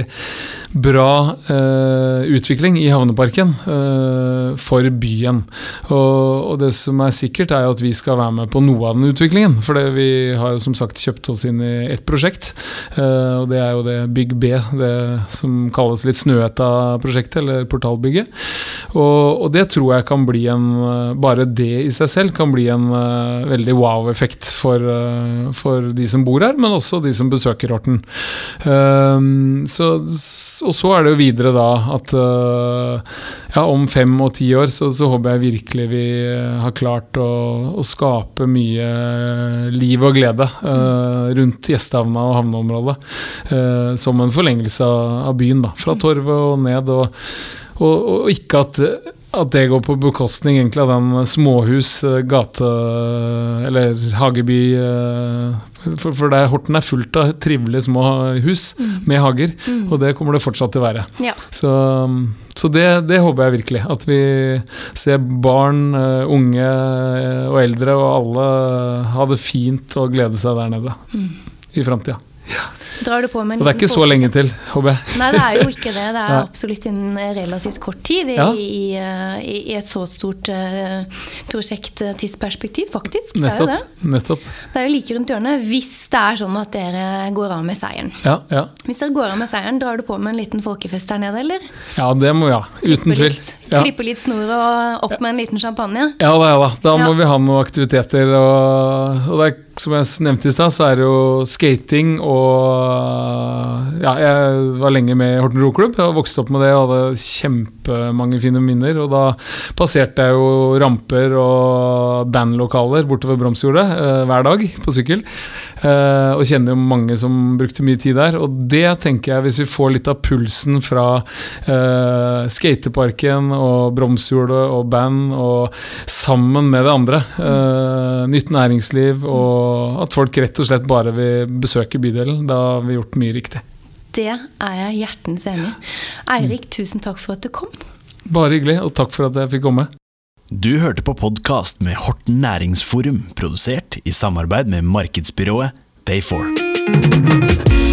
bra uh, utvikling i havneparken uh, for byen. Og, og, det som er sikkert, er jo at vi skal være med på noe av den utviklingen. For vi har jo som sagt kjøpt oss inn i ett prosjekt, uh, og det er jo det Bygg B, det som kalles litt Snøhetta-prosjektet, eller portalbygget. Og, og, det tror jeg kan bli en Bare det i seg selv kan bli en veldig wow-effekt for, for, de som bor her, men også de som besøker Horten. så og så er det jo videre da at uh, ja, om fem og ti år så, så, håper jeg virkelig vi eh, har klart å, å skape mye liv og glede uh, rundt gjestehavna og havneområdet. Uh, som en forlengelse av, av byen, da. Fra torvet og ned. og, og, og ikke at at det går på bekostning egentlig av den småhus, eh, gate eller hageby eh, For, for der Horten er fullt av trivelige små hus mm. med hager, mm. og det kommer det fortsatt til å være. Ja. Så, så det, det, håper jeg virkelig. At vi ser barn, eh, unge og eldre og alle ha det fint og glede seg der nede mm. i framtida. Ja. Drar du på med en Og det er ikke så lenge til, håper jeg. Nei, det er jo ikke det. Det er absolutt innen relativt kort tid i, ja. i, i, i et så stort uh, prosjekttidsperspektiv, faktisk. Det nettopp, er jo det. Nettopp. Det er jo like rundt hjørnet hvis det er sånn at dere går av med seieren. Ja, ja. Hvis dere går av med seieren, drar du på med en liten folkefest der nede, eller? Ja, det må vi ha. Uten tvil. Ja. Klippe litt snor og opp med en liten champagne? Ja da, ja da. Da må vi ha noen aktiviteter. Og, og det er, som jeg nevnte i stad, så er det jo skating og ja, jeg var lenge med i Horten roklubb. Jeg har vokst opp med det og hadde kjempemange fine minner. Og da passerte jeg jo ramper og bandlokaler bortover Bromsjordet eh, hver dag på sykkel. Eh, og kjenner jo mange som brukte mye tid der. Og det tenker jeg, hvis vi får litt av pulsen fra uh, skateparken og Bromsjordet og band, og sammen med det andre, uh, nytt næringsliv, og at folk rett og slett bare vil besøke bydelen, da har vi gjort mye riktig. Det er jeg hjertens enig i. Eirik, tusen takk for at du kom. Bare hyggelig, og takk for at jeg fikk komme. Du hørte på podkast med Horten Næringsforum, produsert i samarbeid med markedsbyrået Pay4.